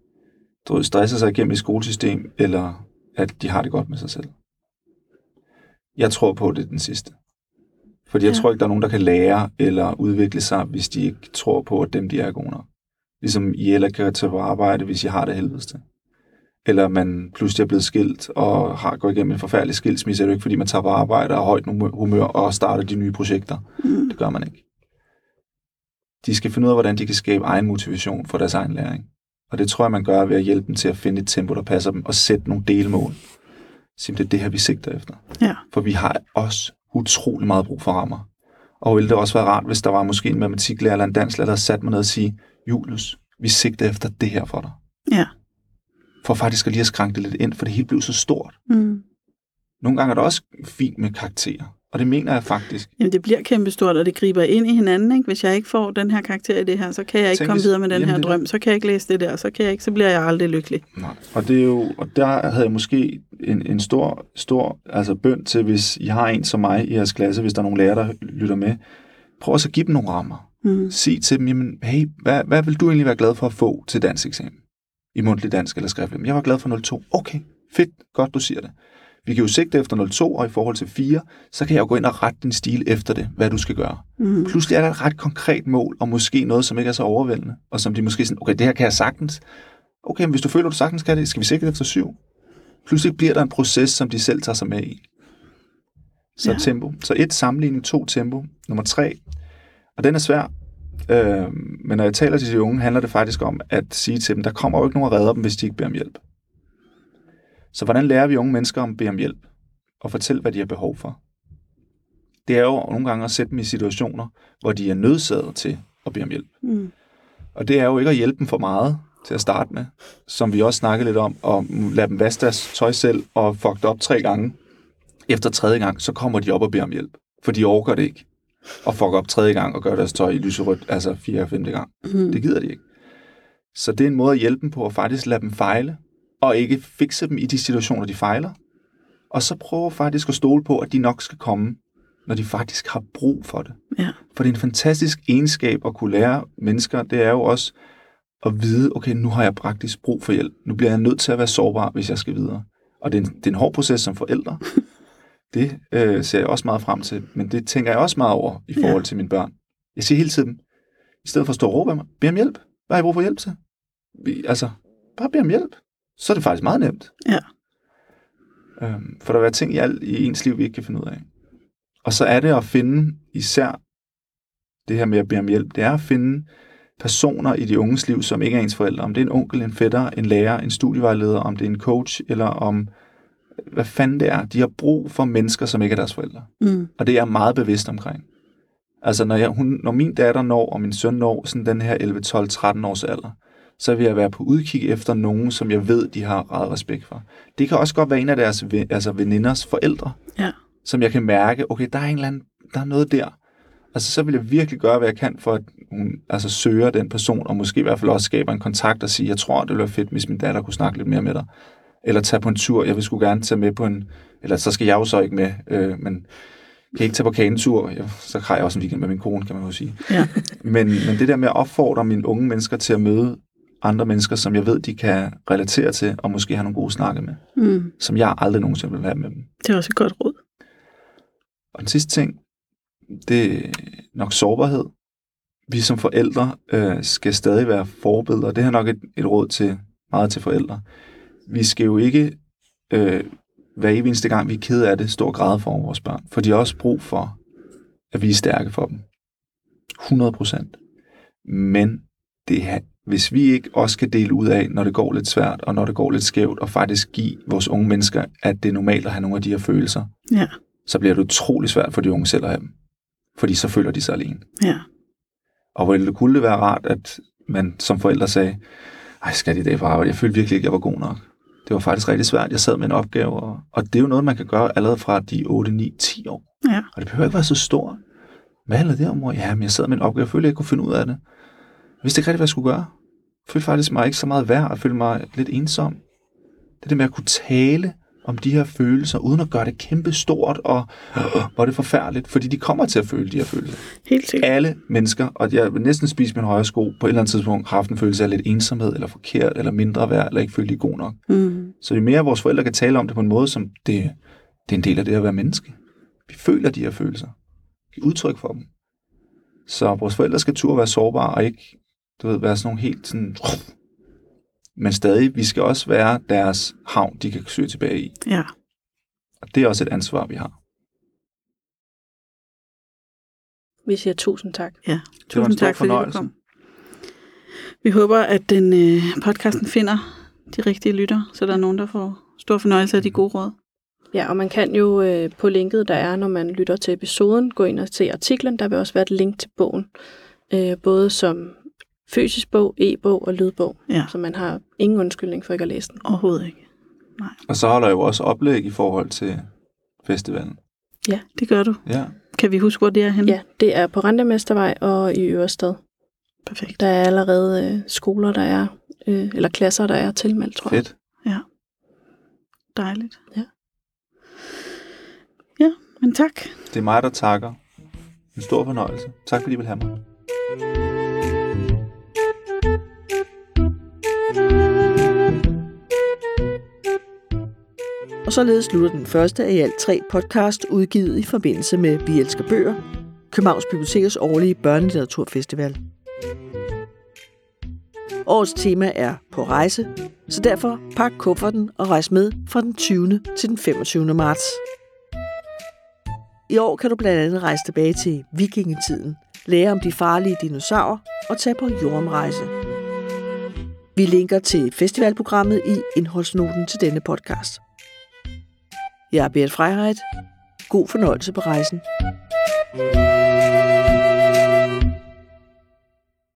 du ved, stresser sig igennem et skolesystem, eller at de har det godt med sig selv? Jeg tror på, at det er den sidste. Fordi jeg Ja. tror ikke, der er nogen, der kan lære eller udvikle sig, hvis de ikke tror på, at dem, de er gode nok. Ligesom I heller kan tage på arbejde, hvis I har det helvedes til. eller man pludselig er blevet skilt og har gået igennem en forfærdelig skilsmisse, er det jo ikke, fordi man tager på arbejde og har højt humør og starter de nye projekter. Mm. Det gør man ikke. De skal finde ud af, hvordan de kan skabe egen motivation for deres egen læring. Og det tror jeg, man gør ved at hjælpe dem til at finde et tempo, der passer dem, og sætte nogle delmål. Simpelthen det er det her, vi sigter efter. Ja. For vi har også utrolig meget brug for rammer. Og ville det også være rart, hvis der var måske en matematiklærer eller en danslærer, der satte mig ned og sige, Julius, vi sigter efter det her for dig. Ja. For faktisk at lige at skranke det lidt ind, for det hele blev så stort. Mm. Nogle gange er det også fint med karakterer. Og det mener jeg faktisk. Jamen, det bliver kæmpestort, og det griber ind i hinanden. Ikke? Hvis jeg ikke får den her karakter i det her, så kan jeg ikke Tænk, komme videre med den her er drøm. Så kan jeg ikke læse det der, så, kan jeg ikke, så bliver jeg aldrig lykkelig. Nej. Og, det er jo, og der havde jeg måske en, en stor, stor altså bøn til, hvis I har en som mig i jeres klasse, hvis der er nogle lærere, der lytter med, prøv også at give dem nogle rammer. Mm. Sig til dem, jamen, hey, hvad, hvad vil du egentlig være glad for at få til dansk eksamen? I mundtlig dansk eller skriftlig. Jeg var glad for 02. Okay, fedt, godt du siger det. Vi kan jo sigte efter 02, og i forhold til 4, så kan jeg jo gå ind og rette din stil efter det, hvad du skal gøre. Mm. Pludselig er der et ret konkret mål, og måske noget, som ikke er så overvældende, og som de måske sådan, okay, det her kan jeg sagtens. Okay, men hvis du føler, du sagtens kan det, skal vi sigte efter 7. Pludselig bliver der en proces, som de selv tager sig med i. Så Ja. tempo. Så et, sammenligning, to, tempo. Nummer tre, og den er svær, øh, men når jeg taler til de unge, handler det faktisk om at sige til dem, der kommer jo ikke nogen at redde dem, hvis de ikke beder om hjælp. Så hvordan lærer vi unge mennesker om at bede om hjælp? Og fortælle, hvad de har behov for? Det er jo nogle gange at sætte dem i situationer, hvor de er nødsaget til at bede om hjælp. Mm. Og det er jo ikke at hjælpe dem for meget til at starte med, som vi også snakkede lidt om, og lade dem vaske deres tøj selv og fuck det op tre gange. Efter tredje gang, så kommer de op og beder om hjælp, for de overgår det ikke. Og fuck op tredje gang og gør deres tøj i lyserødt, altså fire og femte gang. Mm. Det gider de ikke. Så det er en måde at hjælpe dem på at faktisk lade dem fejle, og ikke fikse dem i de situationer, de fejler. Og så prøve faktisk at stole på, at de nok skal komme, når de faktisk har brug for det. Ja. For det er en fantastisk egenskab at kunne lære mennesker, det er jo også at vide, okay, nu har jeg praktisk brug for hjælp. Nu bliver jeg nødt til at være sårbar, hvis jeg skal videre. Og det er en, det er en hård proces som forældre. Det øh, ser jeg også meget frem til, men det tænker jeg også meget over i forhold Ja. til mine børn. Jeg siger hele tiden, i stedet for at stå og råbe af mig, bed om hjælp. Hvad har I brug for hjælp til? Altså, bare bed om hjælp. Så er det faktisk meget nemt. Ja. Øhm, for der er ting i, alt, i ens liv, vi ikke kan finde ud af. Og så er det at finde især det her med at bede om hjælp, det er at finde personer i de unges liv, som ikke er ens forældre. Om det er en onkel, en fætter, en lærer, en studievejleder, om det er en coach, eller om hvad fanden det er. De har brug for mennesker, som ikke er deres forældre. Mm. Og det er jeg meget bevidst omkring. Altså, når, jeg, hun, når min datter når, og min søn når sådan den her 11, 12, 13 års alder, så vil jeg være på udkig efter nogen, som jeg ved, de har ret respekt for. Det kan også godt være en af deres altså veninders forældre, Ja. som jeg kan mærke, okay, der er, en eller anden, der er noget der. Altså, så vil jeg virkelig gøre, hvad jeg kan for, at hun altså, søger den person, og måske i hvert fald også skaber en kontakt og sige, jeg tror, det ville være fedt, hvis min datter kunne snakke lidt mere med dig. Eller tage på en tur. Jeg vil sgu gerne tage med på en... Eller så skal jeg jo så ikke med, øh, men kan ikke tage på kanetur. Så har jeg også en weekend med min kone, kan man jo sige. Ja. Men, men det der med at opfordre mine unge mennesker til at møde andre mennesker, som jeg ved, de kan relatere til, og måske have nogle gode snakke med, Mm. som jeg aldrig nogensinde vil have med dem. Det er også et godt råd. Og den sidste ting, det er nok sårbarhed. Vi som forældre øh, skal stadig være forbilleder. Det er nok et, et råd til meget til forældre. Vi skal jo ikke øh, hver evig eneste gang, vi er ked af det, stå og græde for vores børn. For de har også brug for, at vi er stærke for dem. 100 procent. Men det er, hvis vi ikke også kan dele ud af, når det går lidt svært, og når det går lidt skævt, og faktisk give vores unge mennesker, at det er normalt at have nogle af de her følelser, Ja. så bliver det utrolig svært for de unge selv at have dem. Fordi så føler de sig alene. Ja. Og hvor det kunne det være rart, at man som forældre sagde, ej, skal i dag på arbejde? Jeg følte virkelig ikke, jeg var god nok. Det var faktisk rigtig svært. Jeg sad med en opgave, og, og det er jo noget, man kan gøre allerede fra de 8, 9, 10 år. Ja. Og det behøver ikke være så stort. Hvad handler det om, mor? Ja, men jeg sad med en opgave, jeg følte, jeg ikke kunne finde ud af det. Vidste ikke rigtig, hvad jeg skulle gøre. Jeg følte faktisk mig ikke så meget værd, og følte mig lidt ensom. Det der med at kunne tale om de her følelser, uden at gøre det kæmpe stort, og hvor er det forfærdeligt, fordi de kommer til at føle de her følelser. Helt sikkert. Alle mennesker, og jeg vil næsten spise min højre sko, på et eller andet tidspunkt har haft en følelse af lidt ensomhed, eller forkert, eller mindre værd, eller ikke føle, de god nok. Mm. Så jo mere vores forældre kan tale om det på en måde, som det, det er en del af det at være menneske. Vi føler de her følelser. Vi udtryk for dem. Så vores forældre skal turde være sårbare, og ikke du ved, være sådan nogle helt sådan, Men stadig, vi skal også være deres havn, de kan søge tilbage i. Ja. Og det er også et ansvar, vi har. Vi siger tusind tak. Ja, Det var en tusind stor tak, fordi du kom. Vi håber, at den øh, podcasten finder de rigtige lytter, så der er nogen, der får stor fornøjelse af de gode råd. Ja, og man kan jo øh, på linket, der er, når man lytter til episoden, gå ind og se artiklen. Der vil også være et link til bogen, øh, både som fysisk bog, e-bog og lydbog. Ja, Så man har ingen undskyldning for ikke at læse den. overhovedet ikke. Og så holder jeg jo også oplæg i forhold til festivalen. Det gør du. Ja, Kan vi huske, hvor det er henne? Ja, det er på Rentemestervej og i Ørested. Perfekt. Der er allerede øh, skoler, der er, øh, eller klasser, der er tilmeldt, tror jeg. fedt. Dejligt. Ja. Ja, men tak. Det er mig, der takker. En stor fornøjelse. Tak fordi I vil have mig. Og således slutter den første af i alt tre podcast udgivet i forbindelse med Vi Elsker Bøger, Københavns Bibliotekers årlige børnelitteraturfestival. Årets tema er på rejse, så derfor pak kufferten og rejs med fra den 20. til den 25. marts. I år kan du blandt andet rejse tilbage til vikingetiden, lære om de farlige dinosaurer og tage på jordomrejse. Vi linker til festivalprogrammet i indholdsnoten til denne podcast. Jeg er Berit Freiheit. God fornøjelse på rejsen.